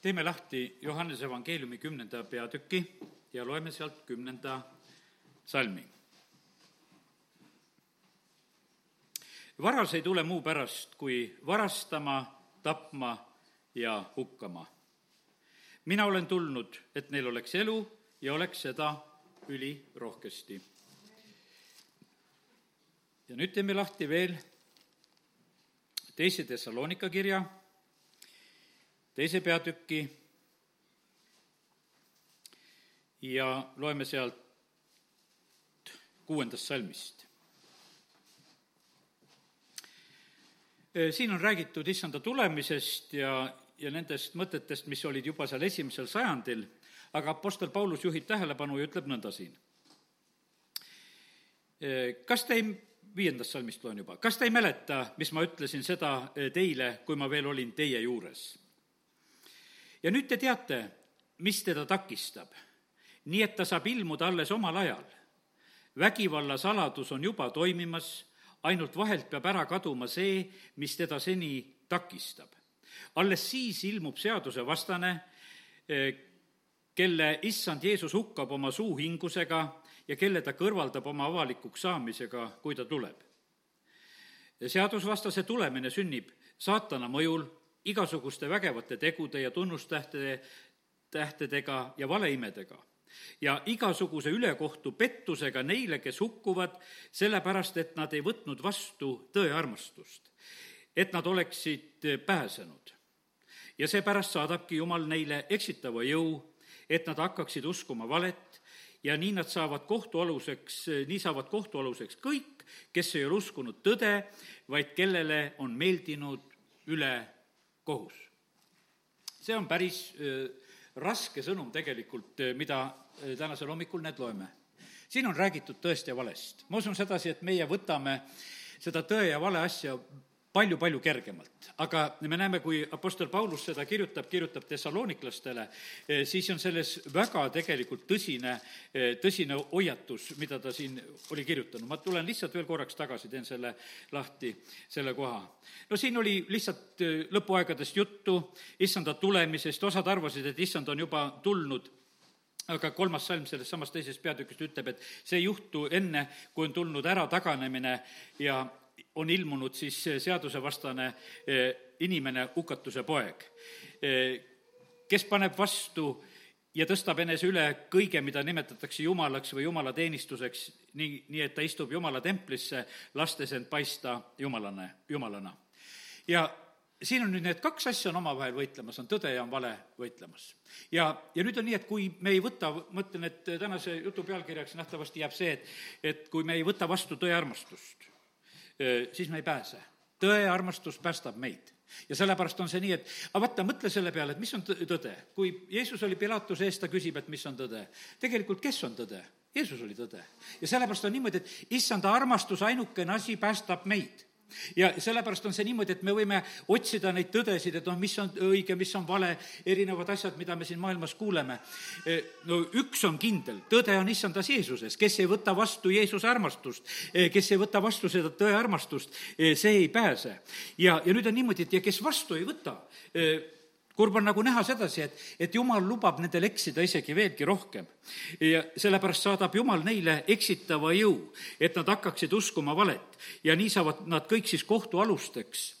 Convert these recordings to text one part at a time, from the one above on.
teeme lahti Johannese evangeeliumi kümnenda peatüki ja loeme sealt kümnenda salmi. varas ei tule muu pärast, kui varastama, tapma ja hukkama. mina olen tulnud, et neil oleks elu ja oleks seda ülirohkesti. ja nüüd teeme lahti veel teise Thessalonika kirja teise peatüki ja loeme sealt kuuendast salmist. siin on räägitud issanda tulemisest ja, ja nendest mõtetest, mis olid juba seal esimesel sajandil, aga Apostel Paulus juhib tähelepanu ja ütleb nõnda siin. kas te ei, viiendast salmist loen juba, kas te ei mäleta, mis ma ütlesin seda teile, kui ma veel olin teie juures? Ja nüüd te teate, mis teda takistab. nii et ta saab ilmuda alles omal ajal. vägivalla saladus on juba toimimas, ainult vahelt peab ära kaduma see, mis teda seni takistab. alles siis ilmub seadusevastane, eh, kelle issand Jeesus hukkab oma suuhingusega ja kelle ta kõrvaldab oma avalikuks saamisega, kui ta tuleb. seadusvastase tulemine sünnib saatana mõjul igasuguste vägevate tegude ja tunnustähtede, tähtedega ja valeimedega ja igasuguse ülekohtu pettusega neile, kes hukkuvad, sellepärast et nad ei võtnud vastu tõe armastust, et nad oleksid pääsenud. ja seepärast saadabki Jumal neile eksitava jõu, et nad hakkaksid uskuma valet ja nii nad saavad kohtualuseks, nii saavad kohtualuseks kõik, kes ei ole uskunud tõde, vaid kellele on meeldinud üle kohus. see on päris raske sõnum tegelikult, mida tänasel hommikul need loeme. siin on räägitud tõest ja valest. ma usun sedasi, et meie võtame seda tõe ja vale asja palju-palju kergemalt. aga me näeme, kui Apostel Paulus seda kirjutab, kirjutab tessalooniklastele, eh, siis on selles väga tegelikult tõsine, eh, tõsine hoiatus, mida ta siin oli kirjutanud. ma tulen lihtsalt veel korraks tagasi, teen selle lahti, selle koha. no siin oli lihtsalt eh, lõpuaegadest juttu, issanda tulemisest, osad arvasid, et issand on juba tulnud aga kolmas salm sellest samast teisest peatükist ütleb, et see ei juhtu enne, kui on tulnud ärataganemine ja on ilmunud siis seadusevastane eh, inimene, hukatuse poeg, eh, kes paneb vastu ja tõstab enese üle kõige, mida nimetatakse jumalaks või jumalateenistuseks, nii, nii et ta istub Jumala templisse, lastes end paista jumalane, jumalana. ja siin on nüüd need kaks asja on omavahel võitlemas, on tõde ja on vale võitlemas. ja, ja nüüd on nii, et kui me ei võta, mõtlen, et tänase jutu pealkirjaks nähtavasti jääb see, et, et kui me ei võta vastu tõe armastust, siis me ei pääse. tõe armastus päästab meid ja sellepärast on see nii, et aga vaata, mõtle selle peale, et mis on tõde. kui Jeesus oli Pilatuse ees, ta küsib, et mis on tõde. tegelikult, kes on tõde? Jeesus oli tõde. ja sellepärast on niimoodi, et issanda armastus, ainukene asi päästab meid ja sellepärast on see niimoodi, et me võime otsida neid tõdesid, et noh, mis on õige, mis on vale, erinevad asjad, mida me siin maailmas kuuleme. E, no üks on kindel, tõde on issandas Jeesuses, kes ei võta vastu Jeesuse armastust, e, kes ei võta vastu seda tõe armastust, e, see ei pääse. ja, ja nüüd on niimoodi, et ja kes vastu ei võta, kurb on nagu näha sedasi, et, et jumal lubab nendel eksida isegi veelgi rohkem. ja sellepärast saadab jumal neile eksitava jõu, et nad hakkaksid uskuma valet ja nii saavad nad kõik siis kohtualusteks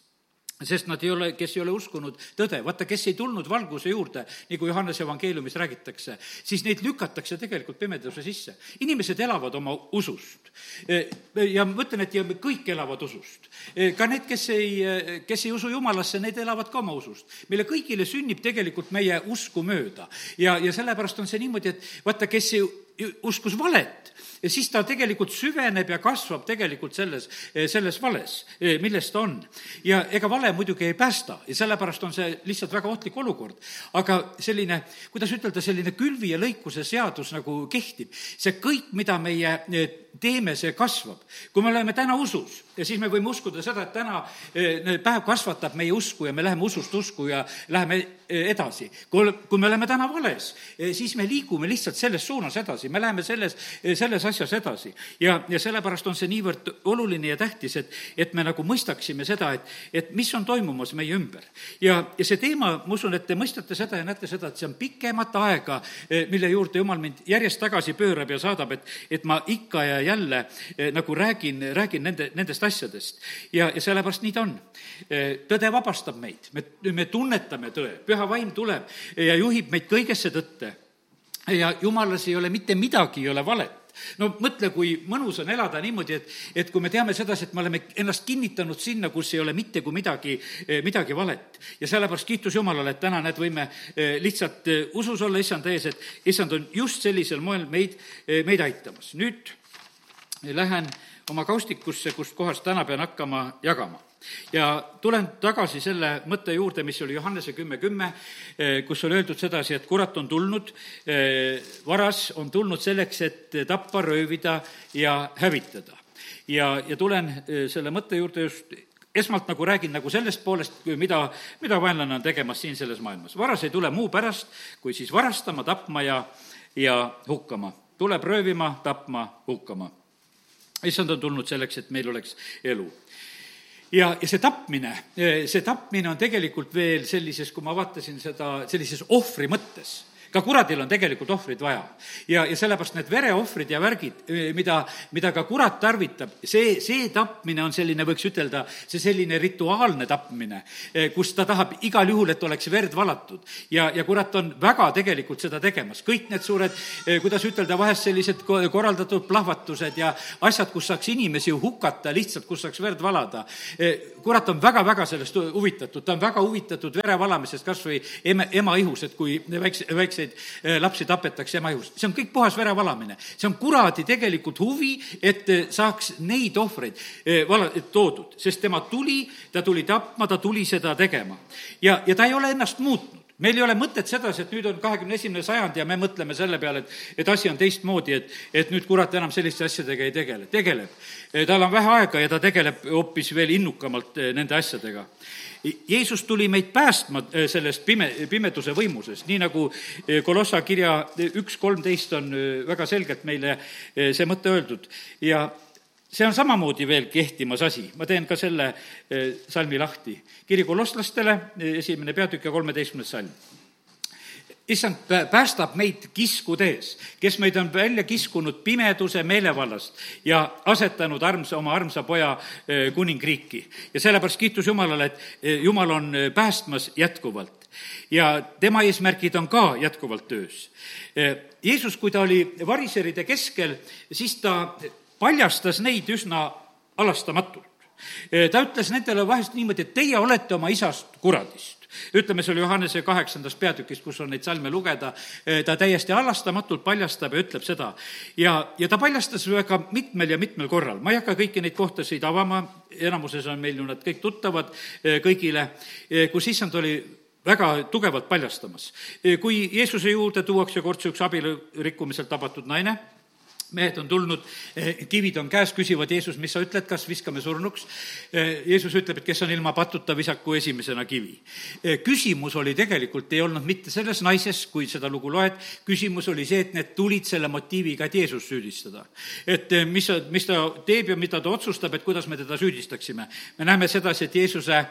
sest nad ei ole, kes ei ole uskunud tõde, vaata, kes ei tulnud valguse juurde, nagu Johannese evangeeliumis räägitakse, siis neid lükatakse tegelikult pimeduse sisse. inimesed elavad oma usust. E, ja ma ütlen, et ja me kõik elavad usust. E, ka need, kes ei, kes ei usu jumalasse, need elavad ka oma usust. meile kõigile sünnib tegelikult meie usku mööda. ja, ja sellepärast on see niimoodi, et vaata, kes ei uskus valet, ja siis ta tegelikult süveneb ja kasvab tegelikult selles, selles vales, milles ta on. ja ega vale muidugi ei päästa ja sellepärast on see lihtsalt väga ohtlik olukord. aga selline, kuidas ütelda, selline külvi ja lõikuse seadus nagu kehtib. see kõik, mida meie teeme, see kasvab. kui me oleme täna usus ja siis me võime uskuda seda, et täna päev kasvatab meie usku ja me läheme usust usku ja läheme edasi. kui, kui me oleme täna vales, siis me liigume lihtsalt selles suunas edasi, me läheme selles, selles asjas edasi. ja, ja sellepärast on see niivõrd oluline ja tähtis, et, et me nagu mõistaksime seda, et, et mis on toimumas meie ümber. ja, ja see teema, ma usun, et te mõistate seda ja näete seda, et see on pikemat aega, eh, mille juurde jumal mind järjest tagasi pöörab ja saadab, et, et ma ikka ja jälle eh, nagu räägin, räägin nende, nendest asjadest. ja, ja sellepärast nii ta on. Eh, tõde vabastab meid, me, me tunnetame tõe, püha vaim tuleb ja juhib meid kõigesse tõtte ja jumalas ei ole mitte midagi, ei ole valet no mõtle, kui mõnus on elada niimoodi, et, et kui me teame sedasi, et me oleme ennast kinnitanud sinna, kus ei ole mitte kui midagi, midagi valet. ja sellepärast kiitus Jumalale, et täna, näed, võime eh, lihtsalt eh, usus olla issand ees, et issand on just sellisel moel meid, eh, meid aitamas. nüüd lähen oma kaustikusse, kust kohast täna pean hakkama jagama ja tulen tagasi selle mõtte juurde, mis oli Johannese kümme kümme, eh, kus on öeldud sedasi, et kurat on tulnud, eh, varas on tulnud selleks, et tappa, röövida ja hävitada. ja, ja tulen eh, selle mõtte juurde just esmalt nagu räägin nagu sellest poolest, mida, mida vaenlane on tegemas siin selles maailmas. varas ei tule muu pärast, kui siis varastama, tapma ja, ja hukkama. tuleb röövima, tapma, hukkama. Issand on tulnud selleks, et meil oleks elu? Ja, ja see tapmine, see tapmine on tegelikult veel sellises, kui ma vaatasin seda sellises ohvri mõttes ka kuradil on tegelikult ohvreid vaja. ja, ja sellepärast need vereohvrid ja värgid, mida, mida ka kurat tarvitab, see, see tapmine on selline, võiks ütelda, see selline rituaalne tapmine, kus ta tahab igal juhul, et oleks verd valatud. ja, ja kurat on väga tegelikult seda tegemas, kõik need suured, kuidas ütelda, vahest sellised korraldatud plahvatused ja asjad, kus saaks inimesi hukata lihtsalt, kus saaks verd valada. kurat on väga-väga sellest huvitatud, ta on väga huvitatud vere valamisest kas või ema, ema ihus, et kui väikse, väikse väikseid eh, lapsi tapetakse ema ihus. see on kõik puhas verevalamine. see on kuradi tegelikult huvi, et eh, saaks neid ohvreid eh, vala-, toodud, sest tema tuli, ta tuli tapma, ta tuli seda tegema. ja, ja ta ei ole ennast muutnud meil ei ole mõtet sedasi, et nüüd on kahekümne esimene sajand ja me mõtleme selle peale, et, et asi on teistmoodi, et, et nüüd kurat enam selliste asjadega ei tegele. tegeleb. tal on vähe aega ja ta tegeleb hoopis veel innukamalt nende asjadega. Jeesus tuli meid päästma äh, sellest pime, pimeduse võimusest, nii nagu äh, Kolossa kirja üks kolmteist on äh, väga selgelt meile see mõte öeldud. Ja see on samamoodi veel kehtimas asi, ma teen ka selle salmi lahti. kiri kolosslastele, esimene peatükk ja kolmeteistkümnes salm issand päästab meid kiskude ees, kes meid on välja kiskunud pimeduse meelevallast ja asetanud armsa, oma armsa poja kuningriiki. ja sellepärast kiitus Jumalale, et Jumal on päästmas jätkuvalt ja tema eesmärgid on ka jätkuvalt töös. Jeesus, kui ta oli variseride keskel, siis ta paljastas neid üsna alastamatult. ta ütles nendele vahest niimoodi, et teie olete oma isast kuradist ütleme, see oli Johannese kaheksandast peatükist, kus on neid salme lugeda, eh, ta täiesti halastamatult paljastab ja ütleb seda. ja, ja ta paljastas väga mitmel ja mitmel korral, ma ei hakka kõiki neid kohtasid avama, enamuses on meil ju nad kõik tuttavad eh, kõigile, eh, kus issand oli väga tugevalt paljastamas. kui Jeesuse juurde tuuakse kord üks abielu rikkumiselt tabatud naine, mehed on tulnud, eh, kivid on käes, küsivad Jeesus, mis sa ütled, kas viskame surnuks? Eh, Jeesus ütleb, et kes on ilma patuta, visaku esimesena kivi. Eh, küsimus oli tegelikult, ei olnud mitte selles naises, kui seda lugu loed, küsimus oli see, et need tulid selle motiiviga, et Jeesust süüdistada. et mis, mis ta teeb ja mida ta otsustab, et kuidas me teda süüdistaksime. me näeme sedasi, et Jeesuse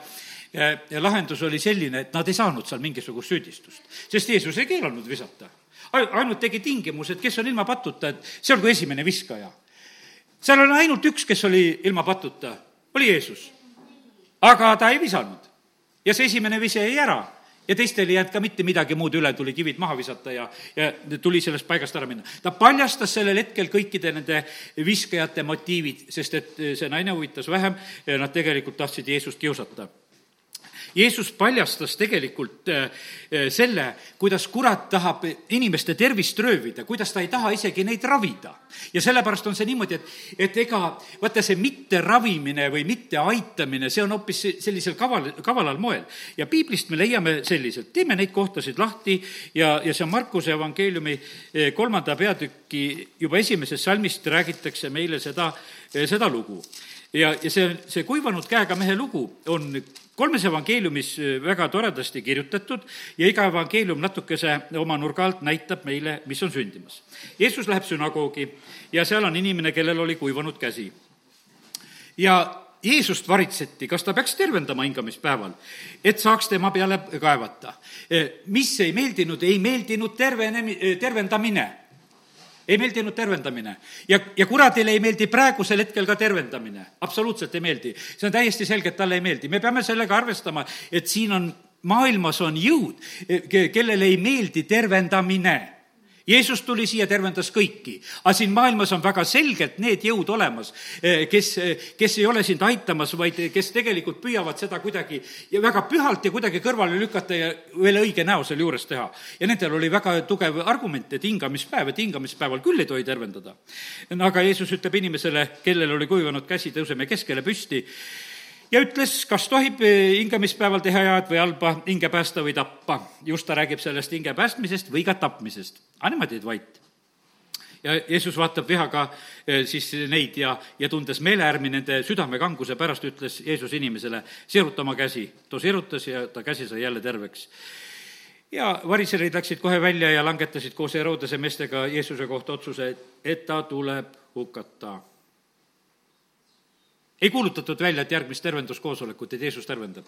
ja lahendus oli selline, et nad ei saanud seal mingisugust süüdistust, sest Jeesus ei keelanud visata ainult tegi tingimuse, et kes on ilma patuta, et see olgu esimene viskaja. seal on ainult üks, kes oli ilma patuta, oli Jeesus. aga ta ei visanud. ja see esimene vise jäi ära ja teistel ei jäänud ka mitte midagi muud üle, tuli kivid maha visata ja, ja tuli sellest paigast ära minna. ta paljastas sellel hetkel kõikide nende viskajate motiivid, sest et see naine huvitas vähem nad tegelikult tahtsid Jeesust kiusata Jeesus paljastas tegelikult äh, äh, selle, kuidas kurat tahab inimeste tervist röövida, kuidas ta ei taha isegi neid ravida. ja sellepärast on see niimoodi, et, et ega vaata, see mitteravimine või mitteaitamine, see on hoopis sellisel kaval, kavalal moel. ja piiblist me leiame selliselt, teeme neid kohtasid lahti ja, ja see on Markuse evangeeliumi äh, kolmanda peatüki juba esimesest salmist räägitakse meile seda, seda lugu ja, ja see, see kuivanud käega mehe lugu on kolmes evangeeliumis väga toredasti kirjutatud ja iga evangeelium natukese oma nurga alt näitab meile, mis on sündimas. Jeesus läheb sünagoogi ja seal on inimene, kellel oli kuivanud käsi. ja Jeesust varitseti, kas ta peaks tervendama hingamispäeval, et saaks tema peale kaevata. mis ei meeldinud, ei meeldinud tervenemi-, tervendamine ei meeldinud tervendamine. ja, ja kuradile ei meeldi praegusel hetkel ka tervendamine, absoluutselt ei meeldi. see on täiesti selge, et talle ei meeldi, me peame sellega arvestama, et siin on, maailmas on jõud, kellele ei meeldi tervendamine Jeesus tuli siia, tervendas kõiki. aga siin maailmas on väga selgelt need jõud olemas, eh, kes, eh, kes ei ole sind aitamas, vaid kes tegelikult püüavad seda kuidagi ja väga pühalt ja kuidagi kõrvale lükata ja veel õige näo selle juures teha. ja nendel oli väga tugev argument, et hingamispäev, et hingamispäeval küll ei tohi tervendada. aga Jeesus ütleb inimesele, kellel oli kuivanud käsi, tõuseme keskele püsti ja ütles, kas tohib eh, hingamispäeval teha head või halba, hinge päästa või tappa. just ta räägib sellest hinge päästmisest või ka tapmisest. aga nemad jäid vait. ja Jeesus vaatab vihaga eh, siis neid ja, ja tundes meeleärmi nende südamekanguse pärast, ütles Jeesus inimesele, siruta oma käsi. too sirutas ja ta käsi sai jälle terveks ja variserid läksid kohe välja ja langetasid koos Herodese meestega Jeesuse kohta otsuse, et ta tuleb hukata ei kuulutatud välja, et järgmist tervenduskoosolekut, et Jeesus tervendab.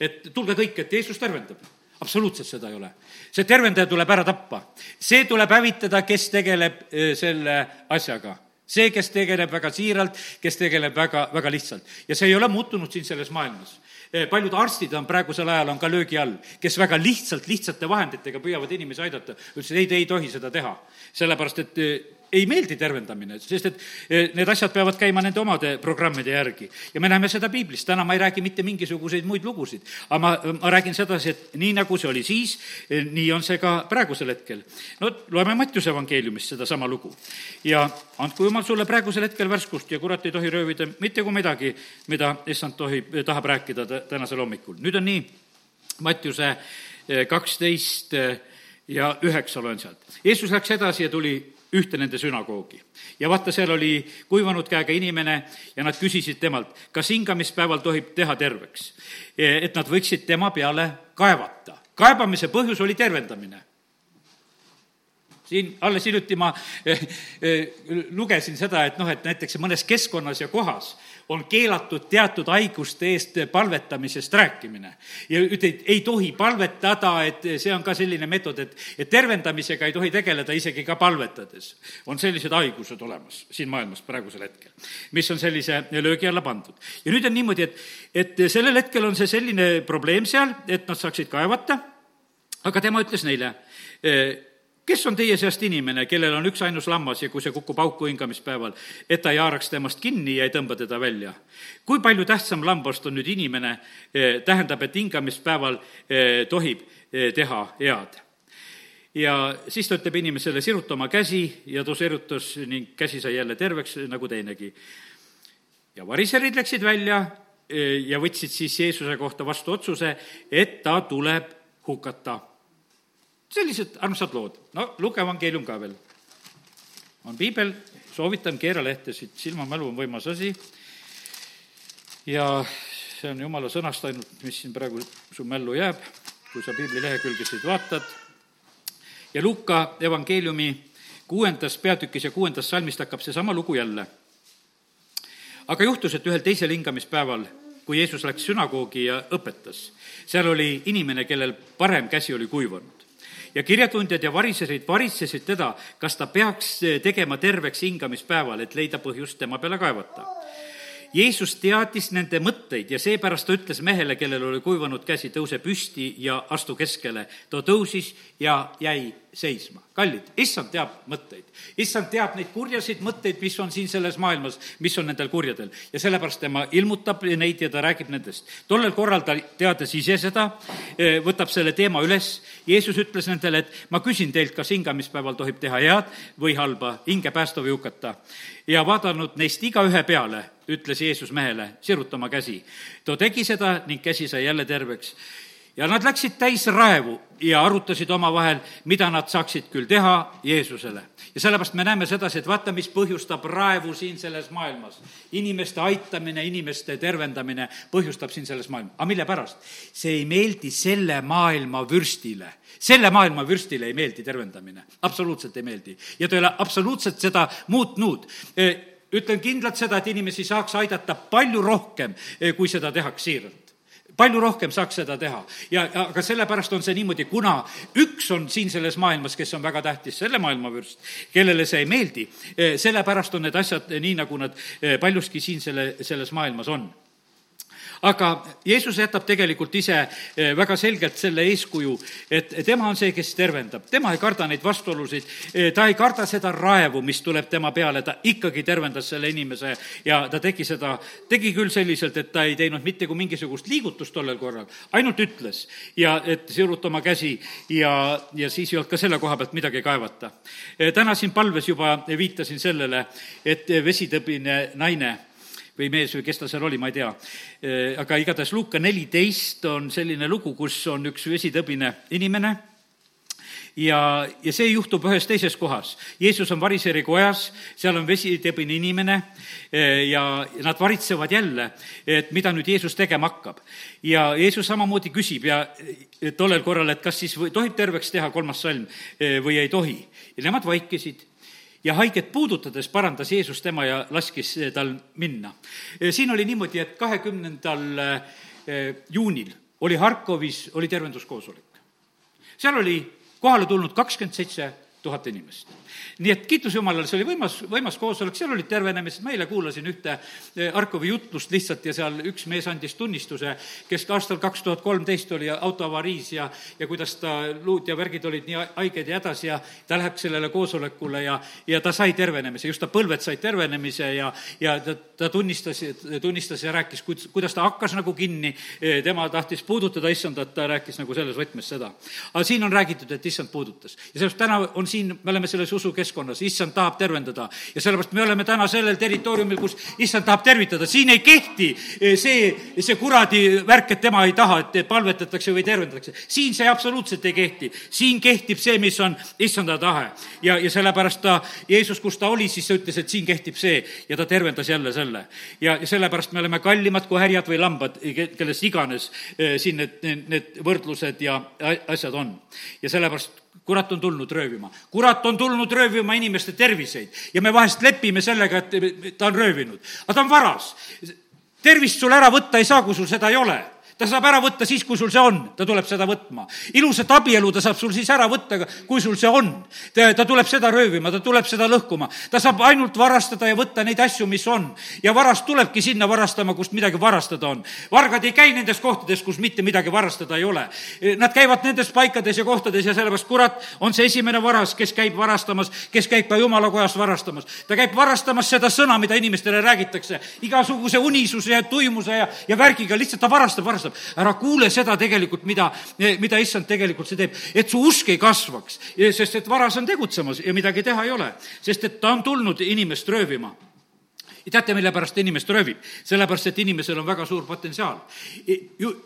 et tulge kõik, et Jeesus tervendab. absoluutselt seda ei ole. see tervendaja tuleb ära tappa. see tuleb hävitada, kes tegeleb selle asjaga see, kes tegeleb väga siiralt, kes tegeleb väga, väga lihtsalt. ja see ei ole muutunud siin selles maailmas paljud arstid on praegusel ajal, on ka löögi all, kes väga lihtsalt, lihtsate vahenditega püüavad inimesi aidata. ütlesid, ei, te ei tohi seda teha. sellepärast, et ei meeldi tervendamine, sest et eh, need asjad peavad käima nende omade programmide järgi. ja me näeme seda piiblist, täna ma ei räägi mitte mingisuguseid muid lugusid, aga ma, ma räägin sedasi, et nii, nagu see oli siis, eh, nii on see ka praegusel hetkel. no loeme Mattiuse evangeeliumist sedasama lugu. ja andku jumal sulle praegusel hetkel värskust ja kurat ei tohi röövida mitte kui midagi, mida issand tohib, tahab rääkida tänasel hommikul. nüüd on nii, Mattiuse eh, kaksteist ja üheksa loen sealt. Jeesus läks edasi ja tuli ühte nende sünagoogi. ja vaata, seal oli kuivanud käega inimene ja nad küsisid temalt, kas hingamispäeval tohib teha terveks. et nad võiksid tema peale kaevata. kaebamise põhjus oli tervendamine siin alles hiljuti ma eh, eh, lugesin seda, et noh, et näiteks mõnes keskkonnas ja kohas on keelatud teatud haiguste eest palvetamisest rääkimine. ja ütled, ei tohi palvetada, et see on ka selline meetod, et, et tervendamisega ei tohi tegeleda isegi ka palvetades. on sellised haigused olemas siin maailmas praegusel hetkel, mis on sellise löögi alla pandud. ja nüüd on niimoodi, et, et sellel hetkel on see selline probleem seal, et nad saaksid kaevata, aga tema ütles neile, kes on teie seast inimene, kellel on üksainus lammas ja kui see kukub auku hingamispäeval, et ta ei haaraks temast kinni ja ei tõmba teda välja? kui palju tähtsam lambast on nüüd inimene, eh, tähendab, et hingamispäeval eh, tohib eh, teha head? ja siis ta ütleb inimesele, siruta oma käsi ja too sirutas ning käsi sai jälle terveks nagu teinegi. ja variserid läksid välja ja võtsid siis Jeesuse kohta vastu otsuse, et ta tuleb hukata sellised armsad lood. no luge evangeelium ka veel. on piibel, soovitan, keera lehte, siit silmamälu on võimas asi. ja see on jumala sõnast ainult, mis siin praegu su mällu jääb, kui sa piibli lehekülgesid vaatad. ja Luka evangeeliumi kuuendas peatükis ja kuuendas salmist hakkab seesama lugu jälle. aga juhtus, et ühel teisel hingamispäeval kui Jeesus läks sünagoogi ja õpetas, seal oli inimene, kellel parem käsi oli kuivanud ja kirjatundjad ja variserid varitsesid teda, kas ta peaks tegema terveks hingamispäeval, et leida põhjust tema peale kaevata Jeesus teadis nende mõtteid ja seepärast ta ütles mehele, kellel oli kuivanud käsi, tõuse püsti ja astu keskele. ta tõusis ja jäi seisma. kallid, issand teab mõtteid. issand teab neid kurjasid mõtteid, mis on siin selles maailmas, mis on nendel kurjadel. ja sellepärast tema ilmutab neid ja ta räägib nendest. tollel korral ta, teades ise seda, eh, võtab selle teema üles. Jeesus ütles nendele, et ma küsin teilt, kas hingamispäeval tohib teha head või halba, hinge päästa või hukata. ja vaadanud neist igaühe peale ütles Jeesus mehele, siruta oma käsi. too tegi seda ning käsi sai jälle terveks. ja nad läksid täis raevu ja arutasid omavahel, mida nad saaksid küll teha Jeesusele. ja sellepärast me näeme sedasi, et vaata, mis põhjustab raevu siin selles maailmas. inimeste aitamine, inimeste tervendamine põhjustab siin selles maailmas. aga mille pärast? see ei meeldi selle maailma vürstile selle maailma vürstile ei meeldi tervendamine, absoluutselt ei meeldi. ja ta ei ole absoluutselt seda muutnud ütlen kindlalt seda, et inimesi saaks aidata palju rohkem, e, kui seda tehakse siiralt palju rohkem saaks seda teha. ja, aga sellepärast on see niimoodi, kuna üks on siin selles maailmas, kes on väga tähtis, selle maailma vürst, kellele see ei meeldi, eh, sellepärast on need asjad nii, nagu nad eh, paljuski siin selle, selles maailmas on aga Jeesus jätab tegelikult ise eh, väga selgelt selle eeskuju, et tema on see, kes tervendab, tema ei karda neid vastuolusid, eh, ta ei karda seda raevu, mis tuleb tema peale, ta ikkagi tervendas selle inimese ja ta tegi seda, tegi küll selliselt, et ta ei teinud mitte kui mingisugust liigutust tollel korral, ainult ütles ja et siruta oma käsi ja, ja siis ei olnud ka selle koha pealt midagi kaevata. Eh, täna siin palves juba viitasin sellele, et vesitõbine naine või mees või kes ta seal oli, ma ei tea. Äh, aga igatahes Luuka neliteist on selline lugu, kus on üks vesitõbine inimene ja, ja see juhtub ühes teises kohas. Jeesus on variseri kojas, seal on vesitõbine inimene äh, ja nad varitsevad jälle, et mida nüüd Jeesus tegema hakkab. ja Jeesus samamoodi küsib ja äh, tollel korral, et kas siis tohib terveks teha, kolmas salm, või ei tohi. ja nemad vaikisid ja haiget puudutades parandas Jeesus tema ja laskis tal minna. siin oli niimoodi, et kahekümnendal eh, juunil oli Harkovis, oli tervenduskoosolek. seal oli kohale tulnud kakskümmend seitse tuhat inimest nii et kiitus Jumalale, see oli võimas, võimas koosolek, seal olid tervenemised, ma eile kuulasin ühte eh, Arkovi jutlust lihtsalt ja seal üks mees andis tunnistuse, kes ka aastal kaks tuhat kolmteist oli autoavariis ja, ja kuidas ta, luud ja värgid olid nii haiged ja hädas ja ta läheb sellele koosolekule ja, ja ta sai tervenemise, just ta põlved said tervenemise ja, ja ta, ta tunnistas, tunnistas ja rääkis, kuidas ta hakkas nagu kinni, eh, tema tahtis puudutada issandat, ta rääkis nagu selles võtmes seda. aga siin on räägitud, et issand puudutas. ja sellepärast täna on siin, me oleme selles usukeskkonnas, keskkonnas, issand tahab tervendada. ja sellepärast me oleme täna sellel territooriumil, kus issand tahab tervitada, siin ei kehti eh, see, see kuradi värk, et tema ei taha, et palvetatakse või tervendatakse. siin see absoluutselt ei kehti. siin kehtib see, mis on issanda tahe. ja, ja sellepärast ta, Jeesus, kus ta oli, siis ta ütles, et siin kehtib see ja ta tervendas jälle selle. ja, ja sellepärast me oleme kallimad kui härjad või lambad, kellest iganes eh, siin need, need võrdlused ja asjad on. ja sellepärast kurat on tulnud röövima. kurat on tulnud röövima inimeste terviseid ja me vahest lepime sellega, et ta on röövinud. aga ta on varas. tervist sul ära võtta ei saa, kui sul seda ei ole ta saab ära võtta siis, kui sul see on, ta tuleb seda võtma. ilusat abielu ta saab sul siis ära võtta, kui sul see on. ta, tuleb seda röövima, ta tuleb seda lõhkuma. ta saab ainult varastada ja võtta neid asju, mis on. ja varast tulebki sinna varastama, kust midagi varastada on. vargad ei käi nendes kohtades, kus mitte midagi varastada ei ole. Nad käivad nendes paikades ja kohtades ja sellepärast kurat on see esimene varas, kes käib varastamas, kes käib ka jumala kojas varastamas. ta käib varastamas seda sõna, mida inimestele räägitakse, igasuguse unisuse ja tuimuse ja, ja värgiga, lihtsalt ta varastab, varastab kasvab. ära kuule seda tegelikult, mida, mida issand tegelikult see teeb, et su usk ei kasvaks, sest et varas on tegutsemas ja midagi teha ei ole, sest et ta on tulnud inimest röövima ja teate, mille pärast inimest röövib? sellepärast, et inimesel on väga suur potentsiaal.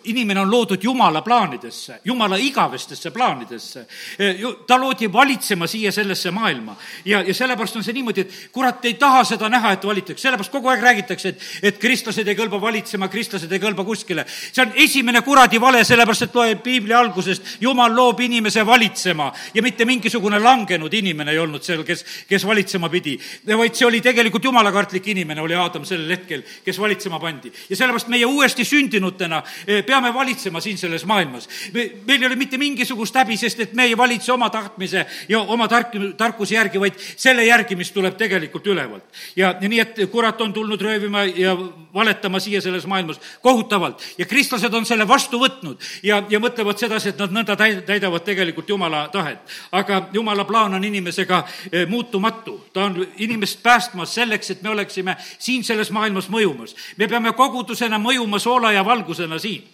inimene on loodud Jumala plaanidesse, Jumala igavestesse plaanidesse. E, ta loodi valitsema siia sellesse maailma ja, ja sellepärast on see niimoodi, et kurat ei taha seda näha, et valitakse, sellepärast kogu aeg räägitakse, et, et kristlased ei kõlba valitsema, kristlased ei kõlba kuskile. see on esimene kuradi vale, sellepärast et loeb piibli algusest, Jumal loob inimese valitsema ja mitte mingisugune langenud inimene ei olnud seal, kes, kes valitsema pidi, vaid see oli tegelikult jumalakartlik inimene inimene oli Aadam sellel hetkel, kes valitsema pandi. ja sellepärast meie uuesti sündinutena eh, peame valitsema siin selles maailmas. meil ei ole mitte mingisugust häbi, sest et me ei valitse oma tahtmise ja oma tark, tarkuse järgi, vaid selle järgi, mis tuleb tegelikult ülevalt. ja, ja nii, et kurat on tulnud röövima ja valetama siia selles maailmas kohutavalt ja kristlased on selle vastu võtnud ja, ja mõtlevad sedasi, et nad nõnda täidavad tegelikult Jumala tahet. aga Jumala plaan on inimesega eh, muutumatu, ta on inimest päästmas selleks, et me oleksime siin selles maailmas mõjumas. me peame kogudusena mõjuma soola ja valgusena siin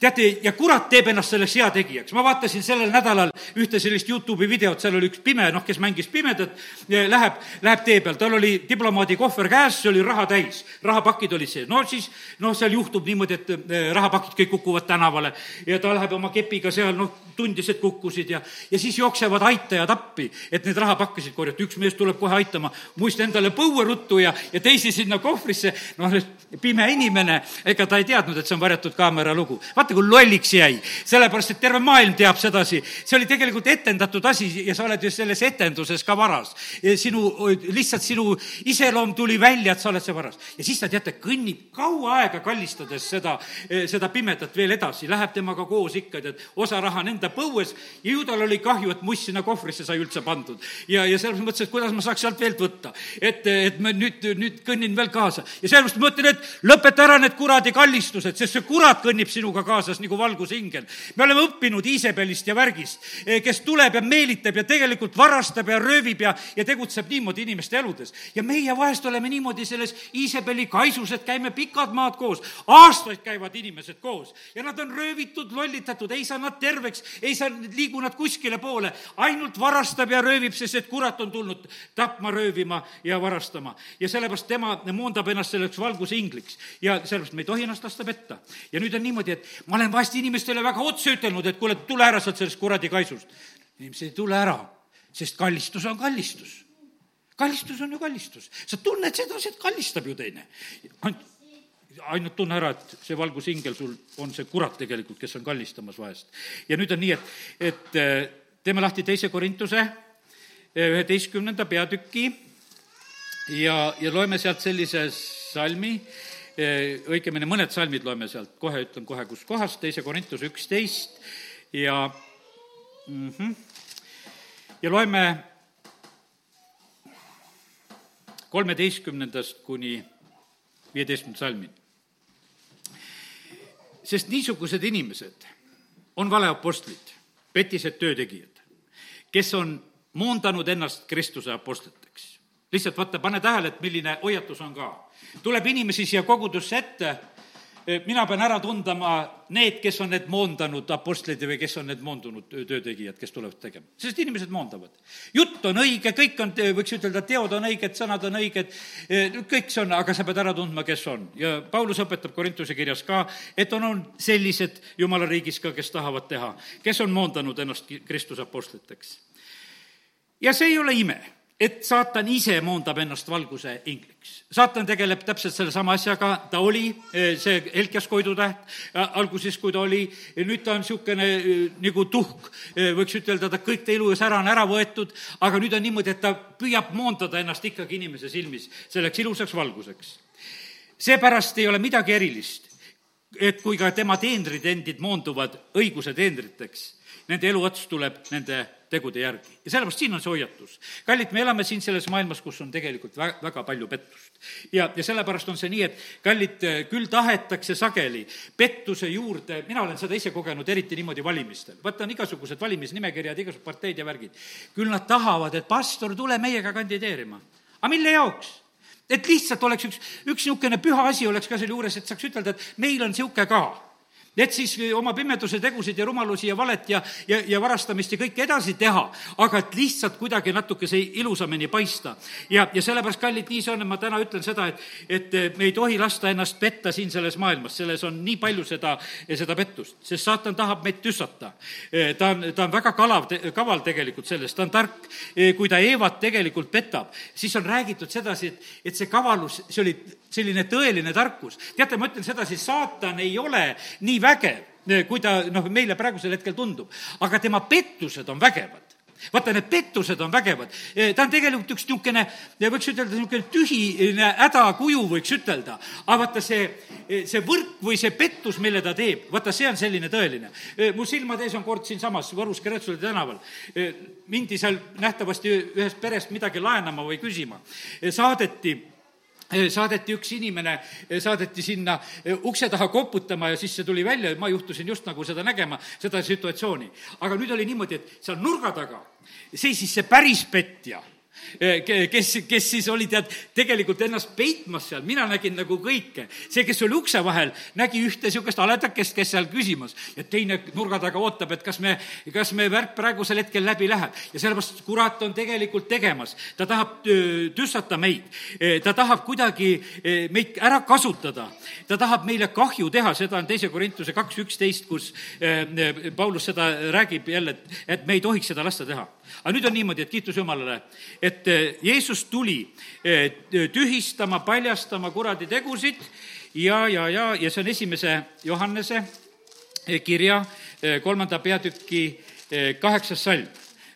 teate, ja kurat teeb ennast selleks heategijaks. ma vaatasin sellel nädalal ühte sellist Youtube'i videot, seal oli üks pime, noh, kes mängis pimedat, läheb, läheb tee peal, tal oli diplomaadi kohver käes, see oli raha täis, rahapakid olid sees. no siis, noh, seal juhtub niimoodi, et eh, rahapakid kõik kukuvad tänavale ja ta läheb oma kepiga seal, noh, tundis, et kukkusid ja, ja siis jooksevad aitajad appi, et neid rahapakkisid korjata. üks mees tuleb kohe aitama, muist endale põue ruttu ja, ja teisi sinna kohvrisse. noh, pime inimene, ega ta ei teadnud, et see on varjatud kaamera lugu. vaata, kui lolliks jäi, sellepärast et terve maailm teab sedasi. see oli tegelikult etendatud asi ja sa oled ju selles etenduses ka varas. sinu, lihtsalt sinu iseloom tuli välja, et sa oled see varas. ja siis ta, teate, kõnnib kaua aega kallistades seda, seda pimedat veel edasi, läheb temaga koos ikka, tead, osa raha on enda põues ja ju tal oli kahju, et must sinna kohvrisse sai üldse pandud. ja, ja selles mõttes, et kuidas ma saaks sealt veelt võtta. et, et ma nüüd, nüüd kõnnin veel kaasa ja sellepärast ma mõtlen, et lõpeta ära need kuradi kallistused, sest see kurat kõnnib sinuga kaasas nagu valgusingel. me oleme õppinud Iisabelist ja värgist, eh, kes tuleb ja meelitab ja tegelikult varastab ja röövib ja, ja tegutseb niimoodi inimeste eludes. ja meie vahest oleme niimoodi selles Iisabeli kaisus, et käime pikad maad koos, aastaid käivad inimesed koos ja nad on röövitud, lollitatud, ei saa nad terveks, ei saa, liigu nad kuskile poole, ainult varastab ja röövib, sest et kurat on tulnud tapma, röövima ja varastama. ja sellepärast tema moondab ennast selleks valgusingliks ja sellepärast me ei tohi ennast lasta petta. ja nüüd on niimoodi, et ma olen vahest inimestele väga otse ütelnud, et kuule, tule ära sealt sellest kuradi kaisust. inimesed ei tule ära, sest kallistus on kallistus. kallistus on ju kallistus, sa tunned sedasi, et kallistab ju teine. ainult tunne ära, et see valgusingel sul on see kurat tegelikult, kes on kallistamas vahest. ja nüüd on nii, et, et äh, teeme lahti teise Korintuse äh, üheteistkümnenda peatüki ja, ja loeme sealt sellise salmi, õigemini mõned salmid loeme sealt, kohe ütlen kohe, kus kohas, teise Korintuse üksteist. Ja mm -hmm, ja loeme kolmeteistkümnendast kuni viieteistkümnenda salmini sest niisugused inimesed on valeapostlid, petised töötegijad, kes on moondanud ennast Kristuse apostliteks. Lihtsalt vaata, pane tähele, et milline hoiatus on ka. tuleb inimesi siia kogudusse ette Eh, mina pean ära tundma need, kes on need moondanud apostlid või kes on need moondunud töötegijad, kes tulevad tegema. sest inimesed moondavad. jutt on õige, kõik on, võiks ütelda, teod on õiged, sõnad on õiged, eh, kõik see on, aga sa pead ära tundma, kes on. ja Paulus õpetab Korintuse kirjas ka, et on olnud sellised jumala riigis ka, kes tahavad teha, kes on moondanud ennast Kristuse apostliteks. ja see ei ole ime et saatan ise moondab ennast valguse ingliks. saatan tegeleb täpselt sellesama asjaga, ta oli eh, see Helkias koidutäht alguses, kui ta oli, nüüd ta on niisugune eh, nagu tuhk, eh, võiks ütelda, ta kõik ta ilus ära on ära võetud, aga nüüd on niimoodi, et ta püüab moondada ennast ikkagi inimese silmis selleks ilusaks valguseks. seepärast ei ole midagi erilist, et kui ka tema teenrid endid moonduvad õiguse teenriteks, nende elu ots tuleb nende tegude järgi. ja sellepärast siin on see hoiatus. kallid, me elame siin selles maailmas, kus on tegelikult vä-, väga palju pettust. ja, ja sellepärast on see nii, et kallid, küll tahetakse sageli pettuse juurde, mina olen seda ise kogenud, eriti niimoodi valimistel. vaata, on igasugused valimisnimekirjad, igasugused parteid ja värgid. küll nad tahavad, et pastor, tule meiega kandideerima. aga mille jaoks? et lihtsalt oleks üks, üks niisugune püha asi oleks ka selle juures, et saaks ütelda, et meil on niisugune ka et siis oma pimeduse tegusid ja rumalusi ja valet ja, ja, ja varastamist ja kõike edasi teha, aga et lihtsalt kuidagi natukese ilusamini paista. ja, ja sellepärast, kallid, nii see on, et ma täna ütlen seda, et, et me ei tohi lasta ennast petta siin selles maailmas, selles on nii palju seda, seda pettust, sest saatan tahab meid tüssata. ta on, ta on väga kalav, kaval tegelikult selles, ta on tark. kui ta Eevat tegelikult petab, siis on räägitud sedasi, et, et see kavalus, see oli selline tõeline tarkus. teate, ma ütlen sedasi, saatan ei ole nii vägev, kui ta noh, meile praegusel hetkel tundub, aga tema pettused on vägevad vaata, need pettused on vägevad. ta on tegelikult üks niisugune, võiks ütelda, niisugune tühine hädakuju, võiks ütelda. aga vaata, see, see võrk või see pettus, mille ta teeb, vaata, see on selline tõeline. mu silmade ees on kord siinsamas Võrus Keretsuli tänaval, mindi seal nähtavasti ühest perest midagi laenama või küsima. saadeti saadeti üks inimene, saadeti sinna ukse taha koputama ja siis see tuli välja ja ma juhtusin just nagu seda nägema, seda situatsiooni. aga nüüd oli niimoodi, et seal nurga taga seisis see päris petja kes, kes siis oli tead, tegelikult ennast peitmas seal, mina nägin nagu kõike. see, kes oli ukse vahel, nägi ühte niisugust haledakest, kes seal küsimas. Ja teine nurga taga ootab, et kas me, kas me värk praegusel hetkel läbi läheb. ja sellepärast kurat on tegelikult tegemas, ta tahab tüssata meid, ta tahab kuidagi meid ära kasutada, ta tahab meile kahju teha, seda on teise Korintuse kaks üksteist, kus Paulus seda räägib jälle, et me ei tohiks seda lasta teha aga nüüd on niimoodi, et kiitus Jumalale, et eh, Jeesus tuli eh, tühistama, paljastama kuradi tegusid ja, ja, ja, ja see on esimese Johannese eh, kirja kolmanda peatüki kaheksas salm.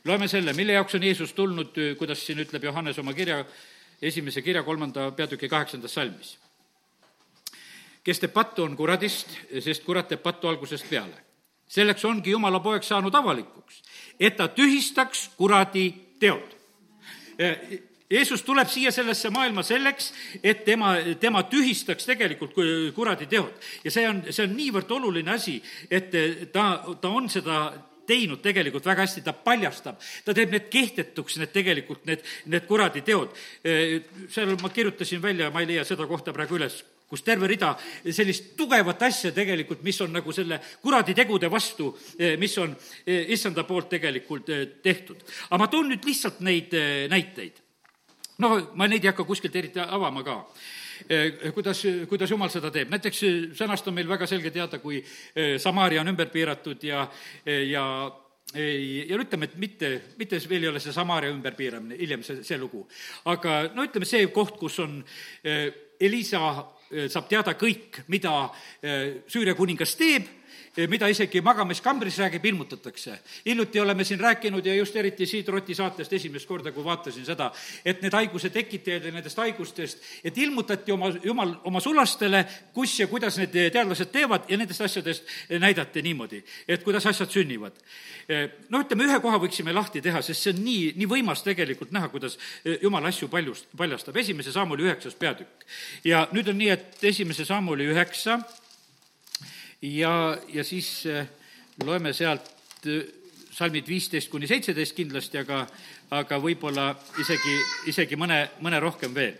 loeme selle, mille jaoks on Jeesus tulnud, kuidas siin ütleb Johannes oma kirja, esimese kirja kolmanda peatüki kaheksandas salmis. kes teeb pattu, on kuradist, sest kurat teeb pattu algusest peale. Selleks ongi Jumala poeg saanud avalikuks et ta tühistaks kuradi teod. Jeesus tuleb siia sellesse maailma selleks, et tema, tema tühistaks tegelikult kuradi teod. ja see on, see on niivõrd oluline asi, et ta, ta on seda teinud tegelikult väga hästi, ta paljastab, ta teeb need kehtetuks, need tegelikult, need, need kuradi teod. seal ma kirjutasin välja, ma ei leia seda kohta praegu üles, kus terve rida sellist tugevat asja tegelikult, mis on nagu selle kuradi tegude vastu, eh, mis on eh, issanda poolt tegelikult eh, tehtud. aga ma toon nüüd lihtsalt neid näiteid. no ma neid ei hakka kuskilt eriti avama ka kuidas, kuidas jumal seda teeb. näiteks sõnast on meil väga selge teada, kui Samaaria on ümber piiratud ja, ja ja no ütleme, et mitte, mitte veel ei ole see Samaaria ümberpiiramine, hiljem see, see lugu. aga no ütleme, see koht, kus on Elisa saab teada kõik, mida äh, Süüria kuningas teeb mida isegi magamiskambris räägib, ilmutatakse. hiljuti oleme siin rääkinud ja just eriti siit Roti saatest esimest korda, kui vaatasin seda, et need haiguse tekitajad ja nendest haigustest, et ilmutati oma, jumal oma sulastele, kus ja kuidas need teadlased teevad ja nendest asjadest näidati niimoodi, et kuidas asjad sünnivad. no ütleme, ühe koha võiksime lahti teha, sest see on nii, nii võimas tegelikult näha, kuidas jumal asju paljust, paljastab. esimese sammuli üheksas peatükk. ja nüüd on nii, et esimese sammuli üheksa ja, ja siis äh, loeme sealt äh, salmid viisteist kuni seitseteist kindlasti, aga, aga võib-olla isegi, isegi mõne, mõne rohkem veel.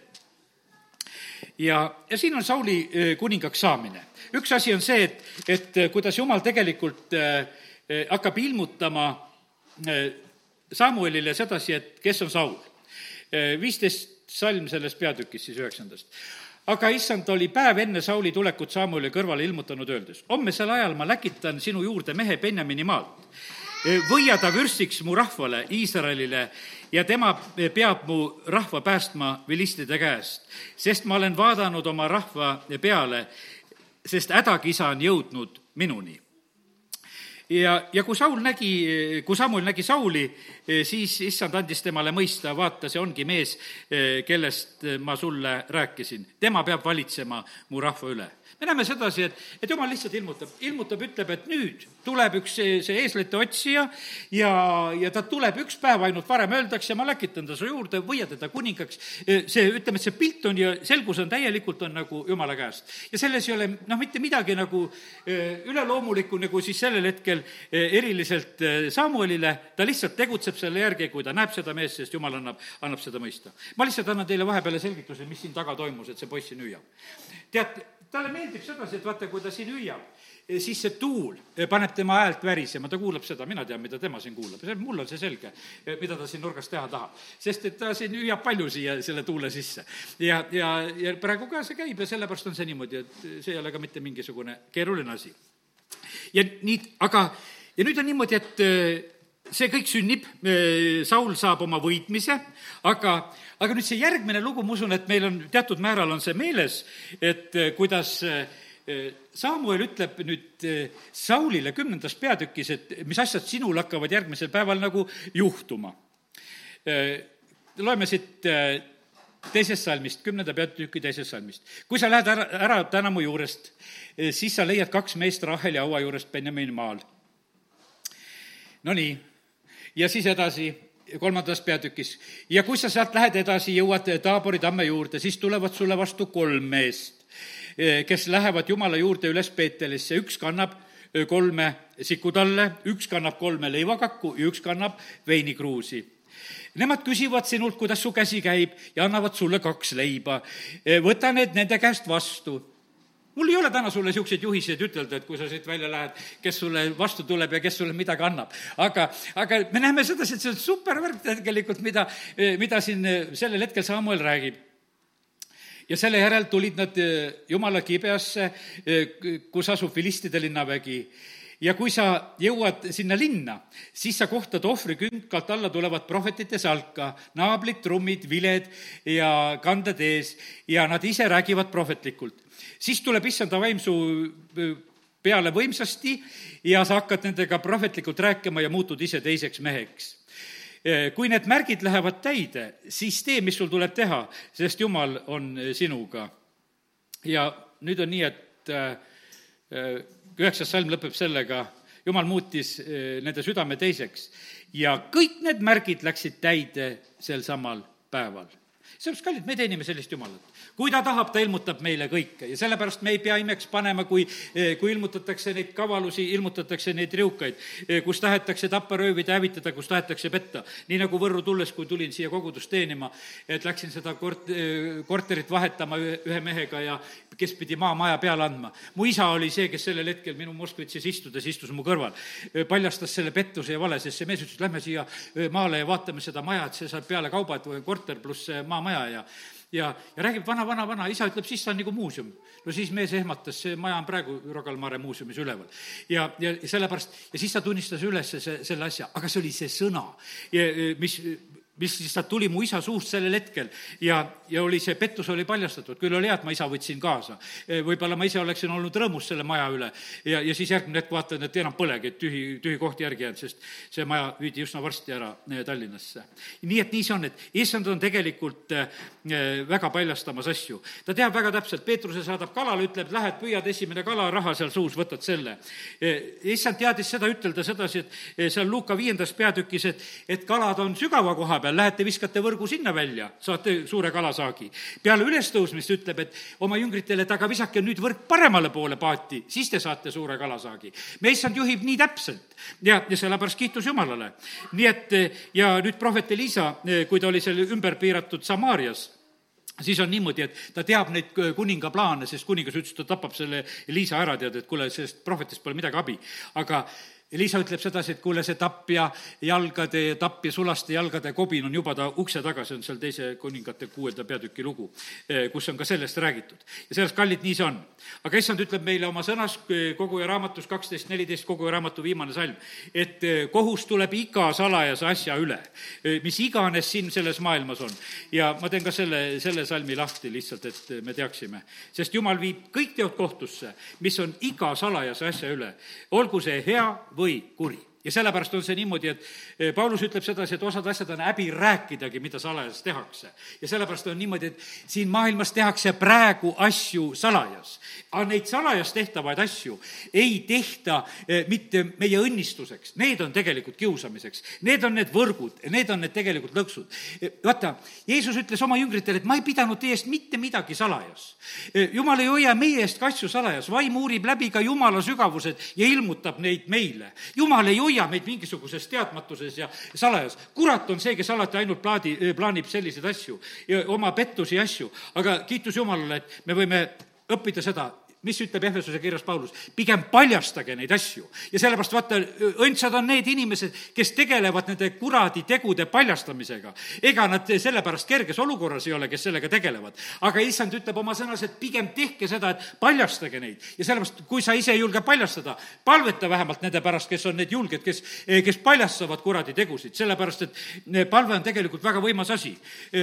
ja, ja siin on Sauli äh, kuningaks saamine. üks asi on see, et, et kuidas Jumal tegelikult hakkab ilmutama Samuelile sedasi, et kes on Saul. viisteist salm sellest peatükist siis üheksandast aga issand oli päev enne Sauli tulekut Samueli kõrvale ilmutanud, öeldes, hommesel ajal ma läkitan sinu juurde mehe Benjamini maalt. võia ta vürstiks mu rahvale, Iisraelile, ja tema peab mu rahva päästma vilistide käest, sest ma olen vaadanud oma rahva peale, sest hädakisa on jõudnud minuni ja, ja kui Saul nägi, kui Samuel nägi Sauli, siis issand andis temale mõista, vaata, see ongi mees, kellest ma sulle rääkisin. tema peab valitsema mu rahva üle me näeme sedasi, et, et jumal lihtsalt ilmutab, ilmutab, ütleb, et nüüd tuleb üks see, see eeslite otsija ja, ja ta tuleb üks päev ainult varem, öeldakse, ma läkitan ta su juurde, võia teda kuningaks. see, ütleme, et see pilt on ja selgus on täielikult, on nagu jumala käest. ja selles ei ole noh, mitte midagi nagu üleloomulikku, nagu siis sellel hetkel eriliselt Samuelile, ta lihtsalt tegutseb selle järgi, kui ta näeb seda meest, sest jumal annab, annab seda mõista. ma lihtsalt annan teile vahepeale selgituse, mis siin taga toimus, et see poiss siin hüüab. tead, talle meeldib sedasi, et vaata, kui ta siin hüüab, eh, siis see tuul eh, paneb tema häält värisema, ta kuulab seda, mina tean, mida tema siin kuulab, see, mul on see selge, eh, mida ta siin nurgas teha tahab. sest et ta siin hüüab palju siia selle tuule sisse. ja, ja, ja praegu ka see käib ja sellepärast on see niimoodi, et see ei ole ka mitte mingisugune keeruline asi. ja nii, aga, ja nüüd on niimoodi, et see kõik sünnib, Saul saab oma võitmise, aga, aga nüüd see järgmine lugu, ma usun, et meil on teatud määral on see meeles, et kuidas Samuel ütleb nüüd Saulile kümnendas peatükis, et mis asjad sinul hakkavad järgmisel päeval nagu juhtuma. loeme siit teisest salmist, kümnenda peatüki teisest salmist. kui sa lähed ära, ära täna mu juurest, siis sa leiad kaks meest Raheli haua juurest Benjamini maal. Nonii ja siis edasi kolmandas peatükis. ja kui sa sealt lähed edasi, jõuad Taabori tamme juurde, siis tulevad sulle vastu kolm meest, eh, kes lähevad Jumala juurde üles Peetelisse, üks kannab eh, kolme sikutalle, üks kannab kolme leivakakku ja üks kannab veinikruusi Nemad küsivad sinult, kuidas su käsi käib ja annavad sulle kaks leiba. võta need nende käest vastu mul ei ole täna sulle niisuguseid juhiseid ütelda, et kui sa siit välja lähed, kes sulle vastu tuleb ja kes sulle midagi annab. aga, aga me näeme sedasi, et see on supervärk tegelikult, mida, mida siin sellel hetkel Samuel räägib ja selle järel tulid nad jumala kibeasse, kus asub Filistide linnavägi ja kui sa jõuad sinna linna, siis sa kohtad ohvrikünkalt alla tulevat prohvetite salka, naablid, trummid, viled ja kanded ees ja nad ise räägivad prohvetlikult. siis tuleb issanda vaim su peale võimsasti ja sa hakkad nendega prohvetlikult rääkima ja muutud ise teiseks meheks kui need märgid lähevad täide, siis tee, mis sul tuleb teha, sest Jumal on sinuga. ja nüüd on nii, et üheksas salm lõpeb sellega, jumal muutis eh, nende südame teiseks ja kõik need märgid läksid täide sel samal päeval. sellepärast, kallid, me teenime sellist Jumalat kui ta tahab, ta ilmutab meile kõike ja sellepärast me ei pea imeks panema, kui, eh, kui ilmutatakse neid kavalusi, ilmutatakse neid riukaid, eh, kus tahetakse tappa, röövida, hävitada, kus tahetakse petta. nii nagu Võrru tulles, kui tulin siia kogudust teenima, et läksin seda kort-, eh, korterit vahetama ühe, ühe mehega ja kes pidi maamaja peale andma. mu isa oli see, kes sellel hetkel minu Moskvitšis istudes istus mu kõrval, paljastas selle pettuse ja vale, sest see mees ütles, lähme siia maale ja vaatame seda maja, et see saab peale kauba, et korter pluss maamaja ja ja, ja räägib vana, vana, vana, isa ütleb, siis ta on nagu muuseum. no siis mees ehmatas, see maja on praegu Rocca al Mare muuseumis üleval. ja, ja sellepärast, ja siis ta tunnistas üles see, selle asja, aga see oli see sõna, mis mis ta tuli mu isa suust sellel hetkel ja, ja oli see pettus oli paljastatud, küll oli hea, et ma isa võtsin kaasa. võib-olla ma ise oleksin olnud rõõmus selle maja üle ja, ja siis järgmine hetk vaatan, et enam polegi, et tühi, tühi koht järgi jäänud, sest see maja viidi üsna varsti ära eh, Tallinnasse. nii et nii see on, et issand on tegelikult eh, väga paljastamas asju. ta teab väga täpselt, Peetruse saadab kalale, ütleb, lähed, püüad esimene kalaraha seal suus, võtad selle. Issand teadis seda ütelda sedasi, et seal Luuka viiendas peatükis, et, et kalad on sügava koha peal, lähete, viskate võrgu sinna välja, saate suure kalasaagi. peale ülestõusmist ütleb, et oma jüngritele, et aga visake nüüd võrk paremale poole paati, siis te saate suure kalasaagi. meie issand juhib nii täpselt ja, ja sellepärast kiitus Jumalale. nii et ja nüüd prohvet Elisa, kui ta oli seal ümber piiratud Samaarias, siis on niimoodi, et ta teab neid kuninga plaane, sest kuningas ütles, et ta tapab selle Liisa ära, tead, et kuule, sellest prohvetist pole midagi abi. aga Liisa ütleb sedasi, et kuule, see tapja jalgade, tapja sulaste jalgade kobin on juba ta ukse taga, see on seal teise kuningate kuuenda peatüki lugu, eh, kus on ka sellest räägitud. ja sellest, kallid, nii see on. aga issand ütleb meile oma sõnas eh, koguja raamatus kaksteist neliteist, koguja raamatu viimane salm, et eh, kohus tuleb iga salajase asja üle, mis iganes siin selles maailmas on. ja ma teen ka selle, selle salmi lahti lihtsalt, et me teaksime. sest jumal viib kõik teod kohtusse, mis on iga salajase asja üle, olgu see hea või või kuri ja sellepärast on see niimoodi, et eh, Paulus ütleb sedasi, et osad asjad on häbi rääkidagi, mida salajas tehakse. ja sellepärast on niimoodi, et siin maailmas tehakse praegu asju salajas. aga neid salajas tehtavaid asju ei tehta eh, mitte meie õnnistuseks, need on tegelikult kiusamiseks. Need on need võrgud, need on need tegelikult lõksud. Eh, vaata, Jeesus ütles oma jüngritele, et ma ei pidanud teie eest mitte midagi salajas. jumal ei hoia meie eest ka asju salajas, vaim uurib läbi ka jumala sügavused ja ilmutab neid meile. jumal ei hoia hoia meid mingisuguses teadmatuses ja salajas. kurat on see, kes alati ainult plaadi, plaanib selliseid asju ja oma pettusi ja asju, aga kiitus Jumalale, et me võime õppida seda, mis ütleb Ehvesuse kirjas Paulus, pigem paljastage neid asju. ja sellepärast vaata, õndsad on need inimesed, kes tegelevad nende kuradi tegude paljastamisega. ega nad sellepärast kerges olukorras ei ole, kes sellega tegelevad. aga issand ütleb oma sõnas, et pigem tehke seda, et paljastage neid. ja sellepärast, kui sa ise ei julge paljastada, palveta vähemalt nende pärast, kes on need julged, kes, kes paljastavad kuradi tegusid, sellepärast et palve on tegelikult väga võimas asi.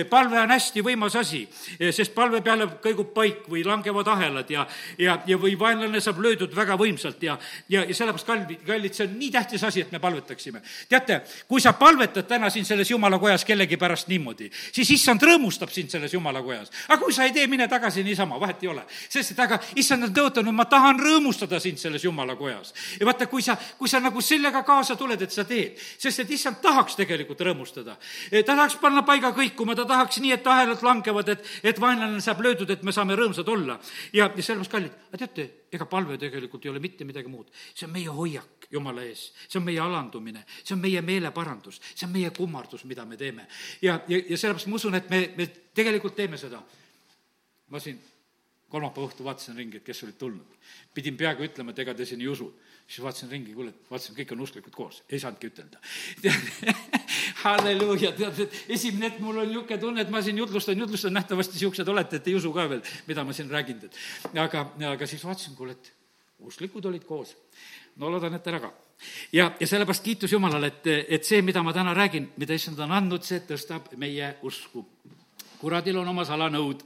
palve on hästi võimas asi, sest palve peale kõigub paik või langevad ahelad ja, ja ja, ja või vaenlane saab löödud väga võimsalt ja, ja, ja sellepärast, kallid, kallid, see on nii tähtis asi, et me palvetaksime. teate, kui sa palvetad täna siin selles jumala kojas kellegi pärast niimoodi, siis issand rõõmustab sind selles jumala kojas. aga kui sa ei tee, mine tagasi niisama, vahet ei ole. sest et aga issand on tõotanud, ma tahan rõõmustada sind selles jumala kojas. ja vaata, kui sa, kui sa nagu sellega kaasa tuled, et sa teed, sest et issand tahaks tegelikult rõõmustada. ta tahaks panna paiga kõikuma, ta tahaks nii, et ahelad langevad, et, et vaenlane saab löödud, et me saame rõõmsad olla. ja, ja sellepärast, kallid, aga teate, ega palve tegelikult ei ole mitte midagi muud, see on meie hoiak Jumala ees. see on meie alandumine, see on meie meeleparandus, see on meie kummardus, mida me teeme. ja, ja, ja sellepärast ma usun, et me, me tegelikult teeme seda. ma siin kolmapäeva õhtu vaatasin ringi, et kes olid tulnud. pidin peaaegu ütlema, et ega te siin ei usu. siis vaatasin ringi, kuule, vaatasin, kõik on usklikud koos, ei saanudki ütelda halleluuja, tead, et esimene hetk mul oli niisugune tunne, et ma siin jutlustan, jutlustan, nähtavasti niisugused olete, et ei usu ka veel, mida ma siin räägin, et aga, aga siis vaatasin, kuule, et usklikud olid koos. no loodan, et ära ka. ja, ja sellepärast kiitus Jumalale, et, et see, mida ma täna räägin, mida issand on andnud, see tõstab meie usku kuradil on oma salanõud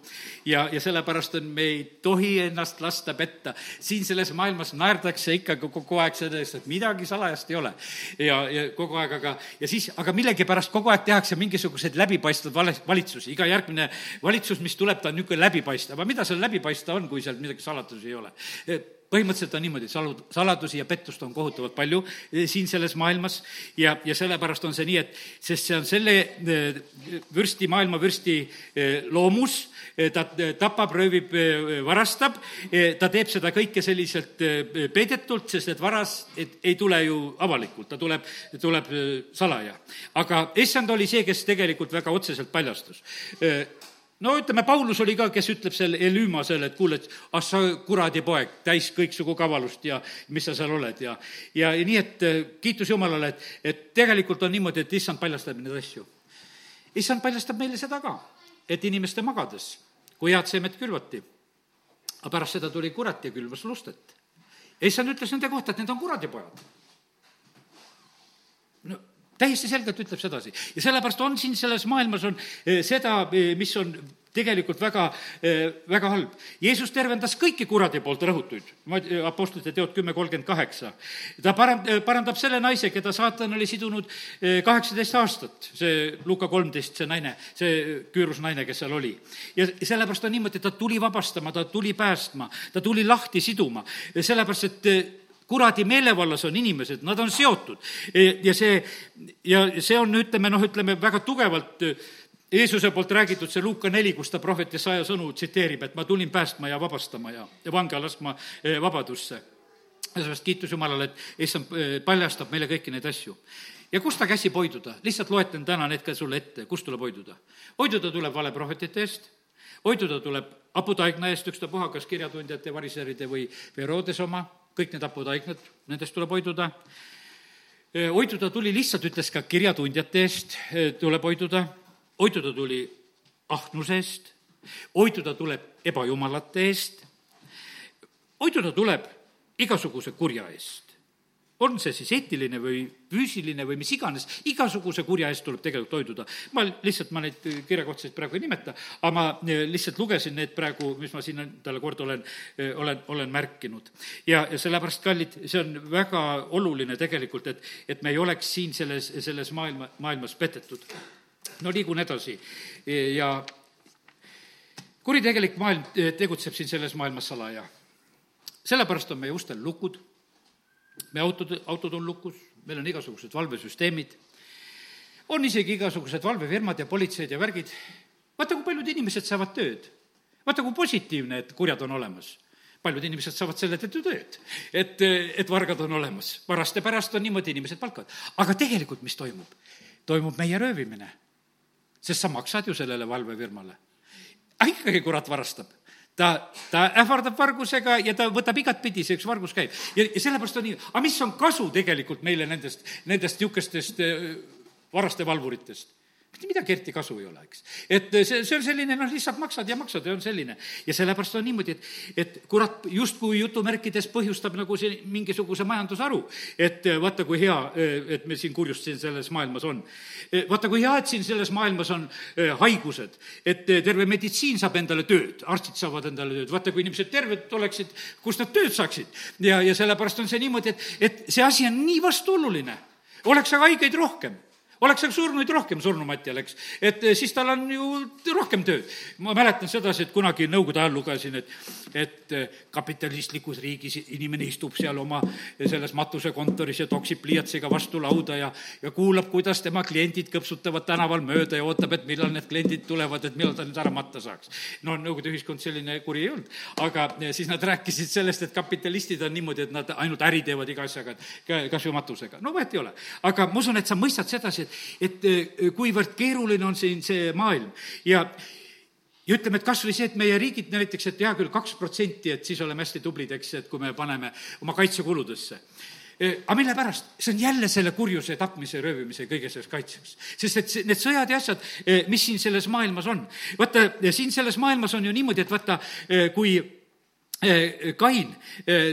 ja, ja sellepärast on, me ei tohi ennast lasta petta. siin selles maailmas naerdakse ikkagi kogu aeg sellest, et midagi salajast ei ole. ja, ja kogu aeg, aga, ja siis, aga millegipärast kogu aeg tehakse mingisuguseid läbipaistvaid vale, valitsusi, iga järgmine valitsus, mis tuleb, ta on niisugune läbipaistev, aga mida seal läbipaista on, kui seal midagi salatusi ei ole? Põhimõtteliselt on niimoodi, salu-, saladusi ja pettust on kohutavalt palju eh, siin selles maailmas ja, ja sellepärast on see nii, et sest see on selle eh, vürsti, maailma vürsti eh, loomus, ta tapab, röövib, varastab, ta teeb seda kõike selliselt peidetult, sest et varas et ei tule ju avalikult, ta tuleb, tuleb salaja. aga issand oli see, kes tegelikult väga otseselt paljastus no ütleme, Paulus oli ka, kes ütleb seal Elüümasel, et kuule, et ah sa kuradi poeg, täis kõiksugu kavalust ja mis sa seal oled ja, ja, nii, et eh, kiitus Jumalale, et, et tegelikult on niimoodi, et issand paljastab neid asju. issand paljastab meile seda ka, et inimeste magades, kui head seemet külvati, aga pärast seda tuli kurat ja külvas lustet. ja issand ütles nende kohta, et need on kuradipojad. Täiesti selgelt ütleb sedasi ja sellepärast on siin selles maailmas on eh, seda, eh, mis on tegelikult väga, eh, väga halb. Jeesus tervendas kõiki kuradi poolt rõhutuid, Apostlite teod kümme kolmkümmend kaheksa. ta parand-, parandab selle naise, keda saatan oli sidunud kaheksateist aastat, see Luka kolmteist, see naine, see küürus naine, kes seal oli. ja sellepärast on niimoodi, ta tuli vabastama, ta tuli päästma, ta tuli lahti siduma, sellepärast et kuradi meelevallas on inimesed, nad on seotud. E, ja see, ja see on, ütleme noh, ütleme väga tugevalt e, Jeesuse poolt räägitud see Luuka neli, kus ta prohvet Jesaja sõnu tsiteerib, et ma tulin päästma ja vabastama ja, vange laskma e, vabadusse. ja sellepärast kiitus Jumalale, et issand paljastab meile kõiki neid asju. ja kust ta käsib hoiduda? lihtsalt loetlen täna need ka sulle ette, kust tuleb hoiduda. hoiduda tuleb valeprohvetite eest, hoiduda tuleb haputaigna eest, ükstapuha, kas kirjatundjate, variseride või Herodes oma kõik need hapud haiglad, nendest tuleb hoiduda. hoiduda tuli lihtsalt, ütles ka kirjatundjate eest tuleb hoiduda, hoiduda tuli ahnuse eest, hoiduda tuleb ebajumalate eest, hoiduda tuleb igasuguse kurja eest on see siis eetiline või füüsiline või mis iganes, igasuguse kurja eest tuleb tegelikult hoiduda. ma lihtsalt, ma neid kirjakohtasid praegu ei nimeta, aga ma eh, lihtsalt lugesin need praegu, mis ma siin endale kord olen, eh, olen, olen märkinud. ja, ja sellepärast, kallid, see on väga oluline tegelikult, et, et me ei oleks siin selles, selles maailma, maailmas petetud. no liigun edasi ja kuritegelik maailm eh, tegutseb siin selles maailmas salaja. sellepärast on meie ustel lukud me autod, autod on lukus, meil on igasugused valvesüsteemid, on isegi igasugused valvefirmad ja politseid ja värgid. vaata, kui paljud inimesed saavad tööd. vaata, kui positiivne, et kurjad on olemas. paljud inimesed saavad selle tõttu tööd, et, et vargad on olemas. varaste pärast on niimoodi inimesed palkavad. aga tegelikult, mis toimub? toimub meie röövimine. sest sa maksad ju sellele valvefirmale. aga ikkagi kurat varastab ta, ta ähvardab vargusega ja ta võtab igatpidi, see üks vargus käib. ja, ja sellepärast on nii, aga mis on kasu tegelikult meile nendest, nendest niisugustest äh, varaste valvuritest? Mitte midagi eriti kasu ei ole, eks. et see, see on selline, noh, lihtsalt maksad ja maksad ja on selline. ja sellepärast on niimoodi, et, et kurat justkui jutumärkides põhjustab nagu see mingisuguse majandusharu. et vaata, kui hea, et meil siin kurjust siin selles maailmas on. vaata, kui hea, et siin selles maailmas on haigused, et terve meditsiin saab endale tööd, arstid saavad endale tööd, vaata, kui inimesed terved oleksid, kust nad tööd saaksid. ja, ja sellepärast on see niimoodi, et, et see asi on nii vastuoluline. oleks aga haigeid rohkem oleks seal surnuid rohkem surnumatjal, eks, et eh, siis tal on ju rohkem tööd. ma mäletan sedasi, et kunagi Nõukogude ajal lugesin, et, et eh, kapitalistlikus riigis inimene istub seal oma selles matusekontoris ja toksib pliiatsiga vastu lauda ja, ja kuulab, kuidas tema kliendid kõpsutavad tänaval mööda ja ootab, et millal need kliendid tulevad, et millal ta nüüd ära matta saaks. no Nõukogude ühiskond selline kuri ei olnud, aga eh, siis nad rääkisid sellest, et kapitalistid on niimoodi, et nad ainult äri teevad iga asjaga, kas või matusega. no vahet ei ole. aga ma usun, et sa mõistad sedasi, et et eh, kuivõrd keeruline on siin see maailm ja ja ütleme, et kas või see, et meie riigid näiteks, et hea küll, kaks protsenti, et siis oleme hästi tublid, eks, et kui me paneme oma kaitsekuludesse eh, aga mille pärast? see on jälle selle kurjuse, tapmise, röövimise, kõige sellest kaitseks. sest et need sõjad ja asjad, eh, mis siin selles maailmas on, vaata, siin selles maailmas on ju niimoodi, et vaata, kui Kain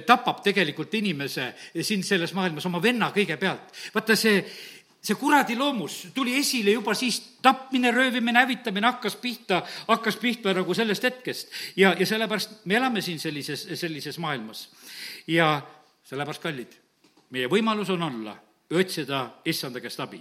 tapab tegelikult inimese siin selles maailmas oma venna kõigepealt. vaata see, see kuradi loomus tuli esile juba siis, tapmine, röövimine, hävitamine hakkas pihta, hakkas pihta nagu sellest hetkest. ja, ja sellepärast me elame siin sellises, sellises maailmas. ja sellepärast, kallid, meie võimalus on olla otsida issanda käest abi.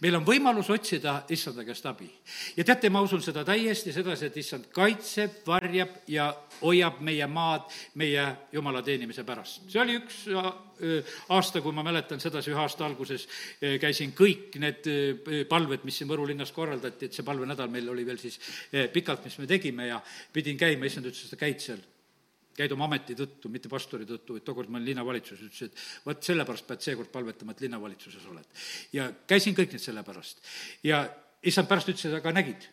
meil on võimalus otsida issanda käest abi. ja teate, ma usun seda täiesti sedasi, et issand kaitseb, varjab ja hoiab meie maad meie jumala teenimise pärast. see oli üks äh, aasta, kui ma mäletan sedasi, ühe aasta alguses äh, käisin kõik need äh, palved, mis siin Võru linnas korraldati, et see palvenädal meil oli veel siis pikalt, mis me tegime ja pidin käima, issand ütles, et sa käid seal käid oma ameti tõttu, mitte pastori tõttu, et tookord ma olin linnavalitsuses, ütles, et vot sellepärast pead seekord palvetama, et linnavalitsuses oled. ja käisin kõik need sellepärast. ja issand pärast ütles, et aga nägid,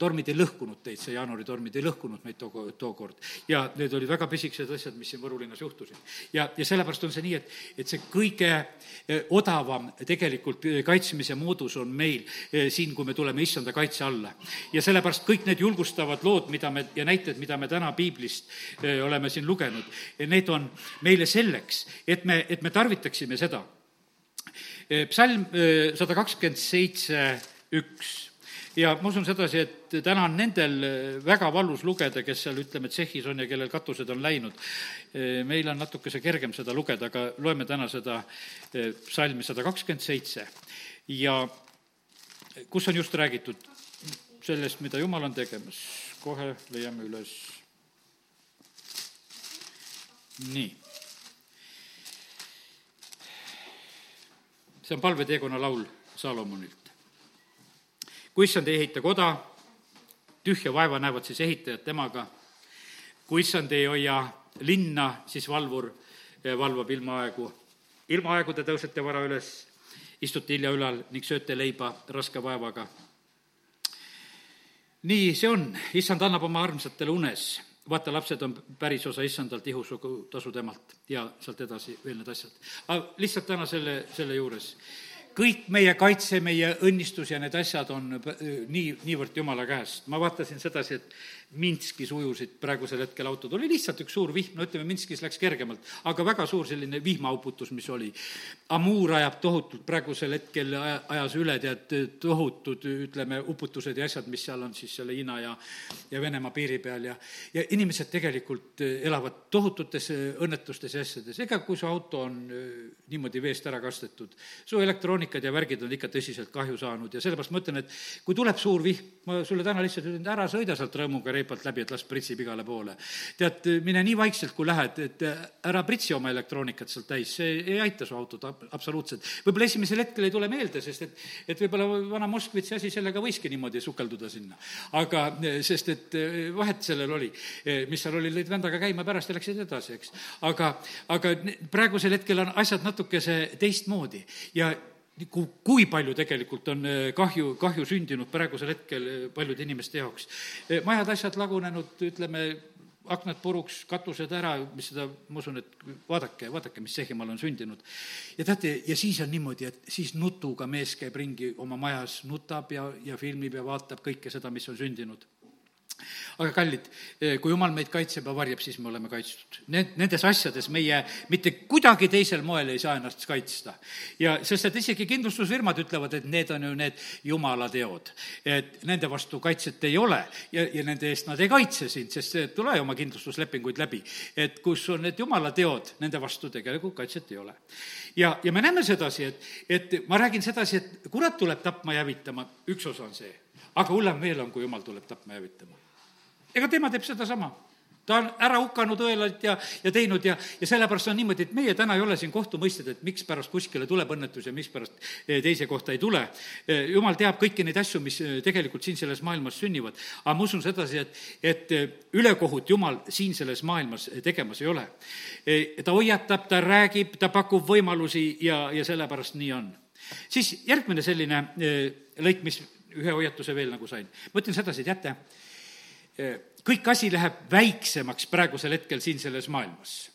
tormid ei lõhkunud teid, see jaanuari tormid ei lõhkunud meid too, tookord. ja need olid väga pisikesed asjad, mis siin Võru linnas juhtusid. ja, ja sellepärast on see nii, et, et see kõige eh, odavam tegelikult eh, kaitsmise moodus on meil eh, siin, kui me tuleme issanda kaitse alla. ja sellepärast kõik need julgustavad lood, mida me, ja näited, mida me täna piiblist oleme siin lugenud, need on meile selleks, et me, et me tarvitaksime seda. psalm sada kakskümmend seitse, üks ja ma usun sedasi, et täna on nendel väga valus lugeda, kes seal, ütleme, tsehhis on ja kellel katused on läinud. meil on natukese kergem seda lugeda, aga loeme täna seda eh, psalmi sada kakskümmend seitse ja kus on just räägitud sellest, mida Jumal on tegemas. kohe leiame üles. nii. see on palveteekonna laul Salomonilt kui issand ei ehita koda, tühja vaeva näevad siis ehitajad temaga. kui issand ei hoia linna, siis valvur eh, valvab ilmaaegu. ilmaaegu te tõusete vara üles, istute hilja ülal ning sööte leiba raske vaevaga. nii see on, issand annab oma armsatele unes vaata, lapsed on päris osa issandalt, ihusugu tasu temalt ja sealt edasi veel need asjad. aga lihtsalt täna selle, selle juures kõik meie kaitse, meie õnnistus ja need asjad on nii, niivõrd Jumala käest. ma vaatasin sedasi, et Minskis ujusid praegusel hetkel autod, oli lihtsalt üks suur vihm, no ütleme, Minskis läks kergemalt, aga väga suur selline vihmauputus, mis oli. Amuur ajab tohutult, praegusel hetkel ajas üle, tead, tohutud, ütleme, uputused ja asjad, mis seal on siis selle Hiina ja ja Venemaa piiri peal ja ja inimesed tegelikult elavad tohututes õnnetustes ja asjades, ega kui su auto on niimoodi veest ära kastetud, su elektroonikad ja värgid on ikka tõsiselt kahju saanud ja sellepärast ma ütlen, et kui tuleb suur vihm, ma sulle täna lihtsalt ütlen, ära sõida sealt rõõmuga reipalt läbi, et las pritsib igale poole. tead, mine nii vaikselt, kui lähed, et ära pritsi oma elektroonikat sealt täis, see ei aita su autot absoluutselt. võib-olla esimesel hetkel ei tule meelde, sest et, et võib-olla vana Moskvitsi asi, sellega võiski niimoodi sukelduda sinna. aga sest, et vahet sellel oli, mis seal oli, lõid vändaga käima pärast läksid edasi, eks. aga, aga praegusel hetkel on asjad natukese teistmoodi ja kui, kui palju tegelikult on äh, kahju, kahju sündinud praegusel hetkel äh, paljude inimeste jaoks. Äh, majad, asjad lagunenud, ütleme, aknad puruks, katused ära, mis seda, ma usun, et vaadake, vaadake, mis Sehimaal on sündinud. ja teate, ja siis on niimoodi, et siis nutuga mees käib ringi oma majas, nutab ja, ja filmib ja vaatab kõike seda, mis on sündinud aga kallid, kui jumal meid kaitseb ja varjab, siis me oleme kaitstud. Need, nendes asjades meie mitte kuidagi teisel moel ei saa ennast kaitsta. ja sest, et isegi kindlustusfirmad ütlevad, et need on ju need jumala teod. et nende vastu kaitset ei ole ja, ja nende eest nad ei kaitse sind, sest tule oma kindlustuslepinguid läbi. et kus on need jumala teod, nende vastu tegelikult kaitset ei ole. ja, ja me näeme sedasi, et, et ma räägin sedasi, et kurat tuleb tapma ja hävitama, üks osa on see aga hullem veel on, kui jumal tuleb tapma ja hävitama ega tema teeb sedasama ta on ära hukanud õelad ja, ja teinud ja, ja sellepärast on niimoodi, et meie täna ei ole siin kohtumõistjad, et mikspärast kuskile tuleb õnnetus ja mikspärast eh, teise kohta ei tule. Eh, jumal teab kõiki neid asju, mis eh, tegelikult siin selles maailmas sünnivad. aga ma usun sedasi, et, et ülekohut Jumal siin selles maailmas tegemas ei ole. ta hoiatab, ta räägib, ta pakub võimalusi ja, ja sellepärast nii on. siis järgmine selline lõik, mis ühe hoiatuse veel nagu sain. ma ütlen sedasi, teate kõik asi läheb väiksemaks praegusel hetkel siin selles maailmas.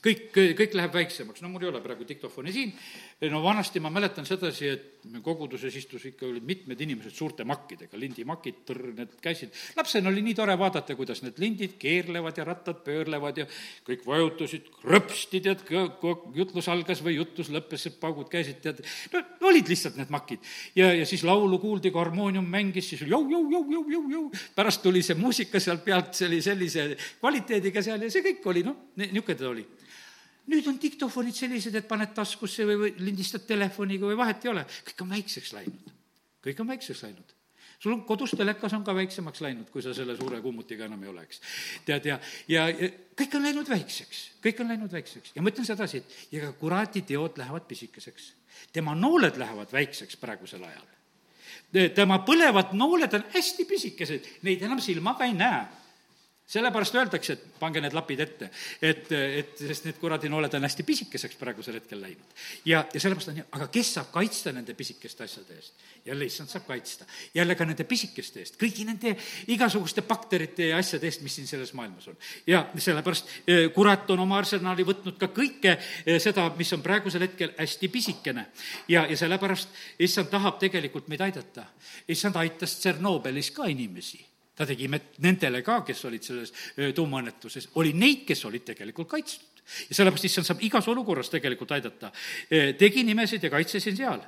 kõik, kõik läheb väiksemaks, no mul ei ole praegu diktofoni siin, no vanasti ma mäletan sedasi, et koguduses istus ikka, olid mitmed inimesed suurte makkidega, lindimakid, need käisid, lapsena oli nii tore vaadata, kuidas need lindid keerlevad ja rattad pöörlevad ja kõik vajutasid, krõpsti, tead, jutlus algas või jutlus lõppes, paugud käisid, tead, no olid lihtsalt need makid. ja, ja siis laulu kuuldi, kui harmoonium mängis, siis jõu-jõu-jõu-jõu-jõu-jõu, pärast tuli see muusika sealt pealt, see oli sellise kvaliteediga seal ja see kõik oli, noh, niisugune ta oli nüüd on diktofonid sellised, et paned taskusse või, või lindistad telefoniga või vahet ei ole, kõik on väikseks läinud. kõik on väikseks läinud sul on kodus telekas on ka väiksemaks läinud, kui sa selle suure kummutiga enam ei ole, eks. tead, ja, ja, ja kõik on läinud väikseks, kõik on läinud väikseks ja ma ütlen sedasi, et ja ka kuradi teod lähevad pisikeseks. tema nooled lähevad väikseks praegusel ajal. tema põlevad nooled on hästi pisikesed, neid enam silmaga ei näe sellepärast öeldakse, et pange need lapid ette, et, et sest need kuradi nooled on hästi pisikeseks praegusel hetkel läinud. ja, ja sellepärast on nii, aga kes saab kaitsta nende pisikeste asjade eest? jälle issand saab kaitsta. jälle ka nende pisikeste eest, kõigi nende igasuguste bakterite ja asjade eest, mis siin selles maailmas on. ja sellepärast eh, kurat on oma arsenali võtnud ka kõike eh, seda, mis on praegusel hetkel hästi pisikene. ja, ja sellepärast issand tahab tegelikult meid aidata. issand aitas Tšernobõlis ka inimesi ta tegi nendele ka, kes olid selles tuumaõnnetuses, oli neid, kes olid tegelikult kaitstud ja sellepärast issand saab igas olukorras tegelikult aidata. tegin imesid ja kaitsesin seal.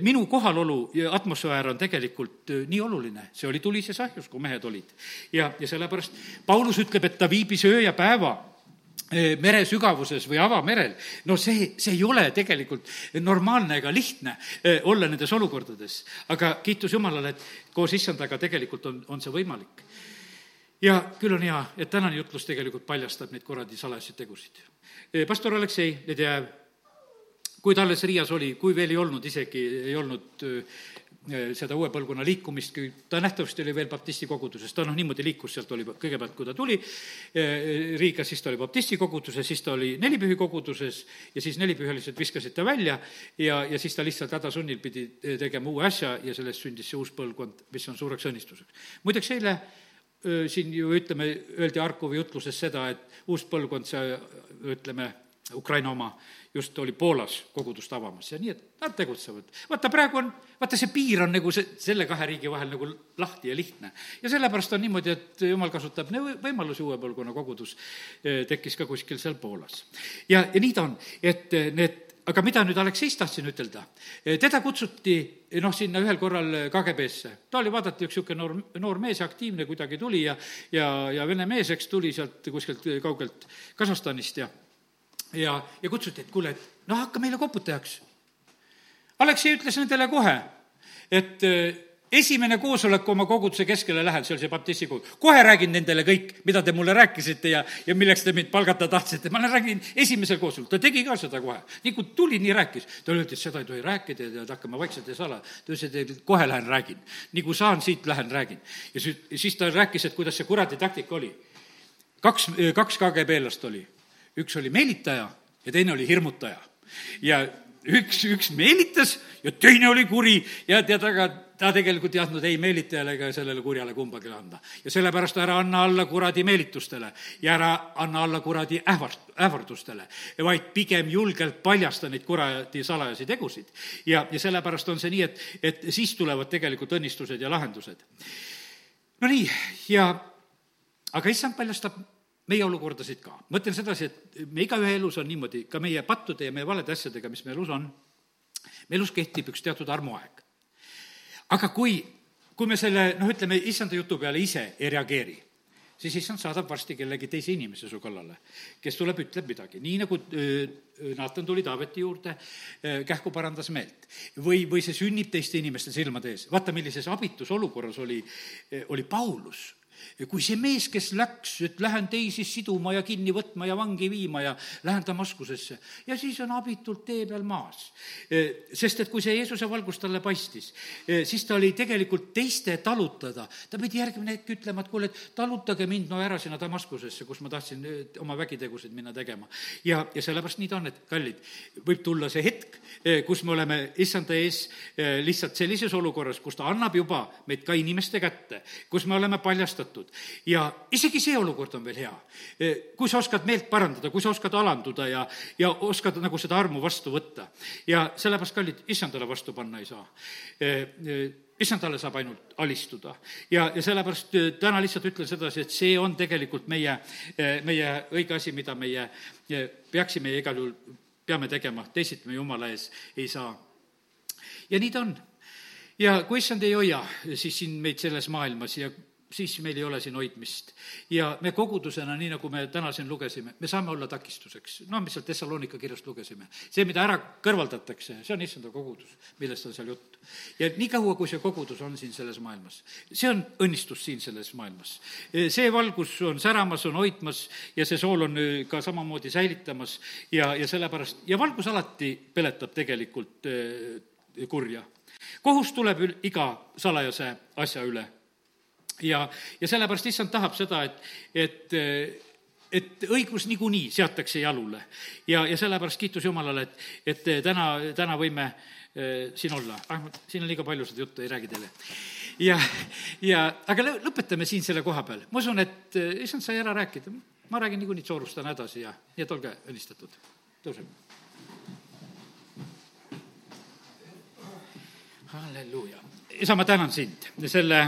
minu kohalolu ja atmosfäär on tegelikult nii oluline, see oli tulises ahjus, kui mehed olid. ja, ja sellepärast Paulus ütleb, et ta viibis öö ja päeva mere sügavuses või avamerel, no see, see ei ole tegelikult normaalne ega lihtne olla nendes olukordades. aga kiitus Jumalale, et koos issandaga tegelikult on, on see võimalik. ja küll on hea, et tänane jutlus tegelikult paljastab neid kuradi salajasi tegusid. Pastor Aleksei Ledejev, kui ta alles Riias oli, kui veel ei olnud isegi, ei olnud seda uue põlvkonna liikumist, kui ta nähtavasti oli veel baptisti koguduses, ta noh, niimoodi liikus, sealt oli kõigepealt, kui ta tuli äh, Riiga, siis ta oli baptisti koguduses, siis ta oli nelipühi koguduses ja siis nelipühalised viskasid ta välja ja, ja siis ta lihtsalt hädasunnil pidi äh, tegema uue asja ja sellest sündis see uus põlvkond, mis on suureks õnnistuseks. muideks eile siin ju ütleme, öeldi Harkovi jutluses seda, et uus põlvkond, see ütleme, Ukraina oma, just oli Poolas kogudust avamas ja nii, et nad tegutsevad. vaata, praegu on, vaata, see piir on nagu see, selle kahe riigi vahel nagu lahti ja lihtne. ja sellepärast on niimoodi, et jumal kasutab võimalusi, uue põlvkonna kogudus eh, tekkis ka kuskil seal Poolas. ja, ja nii ta on, et eh, need aga mida nüüd Alekseist tahtsin ütelda, eh, teda kutsuti noh, sinna ühel korral KGB-sse. ta oli vaadati üks niisugune noor, noor mees, aktiivne kuidagi tuli ja, ja, ja vene mees, eks, tuli sealt kuskilt kaugelt Kasahstanist ja ja, ja kutsuti, et kuule, et noh, hakka meile koputajaks. Aleksei ütles nendele kohe, et äh, esimene koosolek, oma koguduse keskele lähen, see oli see baptisti kogudus, kohe räägin nendele kõik, mida te mulle rääkisite ja, ja milleks te mind palgata tahtsite, ma räägin esimesel koosolekul, ta tegi ka seda kohe. nii kui tuli, nii rääkis. talle öeldi, et seda ei tohi rääkida ja pead hakkama vaikselt ja sala. ta ütles, et kohe lähen räägin. nii kui saan, siit lähen räägin. ja siis, siis ta rääkis, et kuidas see kuradi taktika oli. kaks, kaks KGB-last oli üks oli meelitaja ja teine oli hirmutaja. ja üks, üks meelitas ja teine oli kuri ja tead, aga ta tegelikult ei andnud ei meelitajale ega sellele kurjale kumbagi anda. ja sellepärast ära anna alla kuradi meelitustele ja ära anna alla kuradi ähvast-, ähvardustele, vaid pigem julgelt paljasta neid kuradi salajasi tegusid. ja, ja sellepärast on see nii, et, et siis tulevad tegelikult õnnistused ja lahendused no nii, ja aga issand paljastab meie olukordasid ka. ma ütlen sedasi, et me igaühe elus on niimoodi, ka meie pattude ja meie valede asjadega, mis meie elus on, meie elus kehtib üks teatud armuaeg. aga kui, kui me selle, noh, ütleme, issanda jutu peale ise ei reageeri siis issand saadab varsti kellegi teise inimese su kallale, kes tuleb, ütleb midagi, nii nagu Naatan tuli Taaveti juurde, kähku parandas meelt. või, või see sünnib teiste inimeste silmade ees. vaata, millises abitus olukorras oli, oli Paulus kui see mees, kes läks, et lähen teisi siduma ja kinni võtma ja vangi viima ja lähen Damaskusesse ja siis on abitult tee peal maas. sest et kui see Jeesuse valgus talle paistis, siis ta oli tegelikult teiste talutada. ta pidi järgmine hetk ütlema, et kuule, et talutage mind no ära sinna Damaskusesse, kus ma tahtsin oma vägitegusid minna tegema. ja, ja sellepärast nii ta on, et kallid, võib tulla see hetk, kus me oleme issanda ees lihtsalt sellises olukorras, kus ta annab juba meid ka inimeste kätte, kus me oleme paljastatud, parandatud. ja isegi see olukord on veel hea. E, kui sa oskad meelt parandada, kui sa oskad alanduda ja, ja oskad nagu seda armu vastu võtta. ja sellepärast, kallid, issandale vastu panna ei saa e, e, issandale saab ainult alistuda. ja, ja sellepärast täna lihtsalt ütlen sedasi, et see on tegelikult meie, meie õige asi, mida meie peaksime ja igal juhul peame tegema, teisiti me Jumala ees ei saa. ja nii ta on. ja kui issand ei hoia siis siin meid selles maailmas ja siis meil ei ole siin hoidmist. ja me kogudusena, nii nagu me täna siin lugesime, me saame olla takistuseks. no mis seal Thessalonika kirjast lugesime. see, mida ära kõrvaldatakse, see on issanda kogudus, millest on seal jutt. ja niikaua, kui see kogudus on siin selles maailmas, see on õnnistus siin selles maailmas. see valgus on säramas, on hoidmas ja see sool on ka samamoodi säilitamas ja, ja sellepärast, ja valgus alati peletab tegelikult eh, kurja. kohus tuleb iga salajase asja üle ja, ja sellepärast issand tahab seda, et, et et õigus niikuinii seatakse jalule. ja, ja sellepärast kiitus Jumalale, et, et täna, täna võime äh, siin olla. ah, siin on liiga palju seda juttu, ei räägi teile. ja, ja aga lõpetame siin selle koha peal. ma usun, et issand sai ära rääkida. ma räägin niikuinii, soorustan edasi ja nii et olge õnnistatud. tõuseme. halleluuja. isa, ma tänan sind selle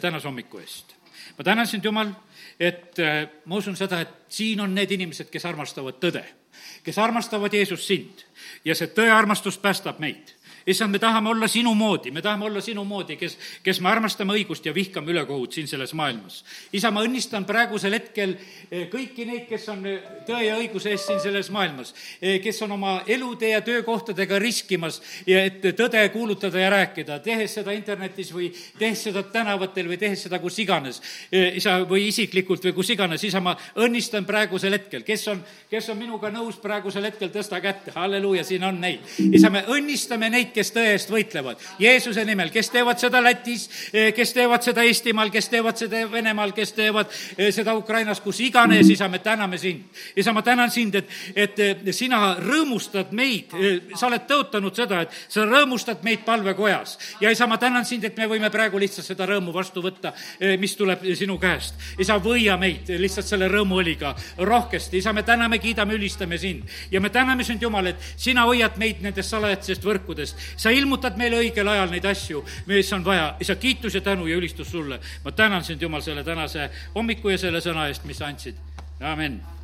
tänase hommiku eest. ma tänan sind, Jumal, et eh, ma usun seda, et siin on need inimesed, kes armastavad tõde, kes armastavad Jeesust sind ja see tõearmastus päästab meid issand, me tahame olla sinu moodi, me tahame olla sinu moodi, kes, kes me armastame õigust ja vihkame ülekohut siin selles maailmas. isa, ma õnnistan praegusel hetkel eh, kõiki neid, kes on eh, tõe ja õiguse eest siin selles maailmas, eh, kes on oma elude ja töökohtadega riskimas ja et tõde kuulutada ja rääkida, tehes seda internetis või tehes seda tänavatel või tehes seda kus iganes. isa, või isiklikult või kus iganes, isa, ma õnnistan praegusel hetkel, kes on, kes on minuga nõus praegusel hetkel, tõsta kätte, halleluuja, siin on neid. isa, me õnnistame neid, neid, kes tõe eest võitlevad. Jeesuse nimel, kes teevad seda Lätis, eh, kes teevad seda Eestimaal, kes teevad seda Venemaal, kes teevad eh, seda Ukrainas, kus iganes, isa, me täname sind. isa, ma tänan sind, et, et eh, sina rõõmustad meid, sa oled tõotanud seda, et sa rõõmustad meid palvekojas. ja isa, ma tänan sind, et me võime praegu lihtsalt seda rõõmu vastu võtta, mis tuleb sinu käest. isa, võia meid lihtsalt selle rõõmuõliga rohkesti. isa, me täname, kiidame, ülistame sind ja me täname sind, Jumal, et sina hoiad meid nendest salajastest võrkudest sa ilmutad meile õigel ajal neid asju, mis on vaja. isa, kiitus ja tänu ja ülistus sulle. ma tänan sind, Jumal, selle tänase hommiku ja selle sõna eest, mis sa andsid. amin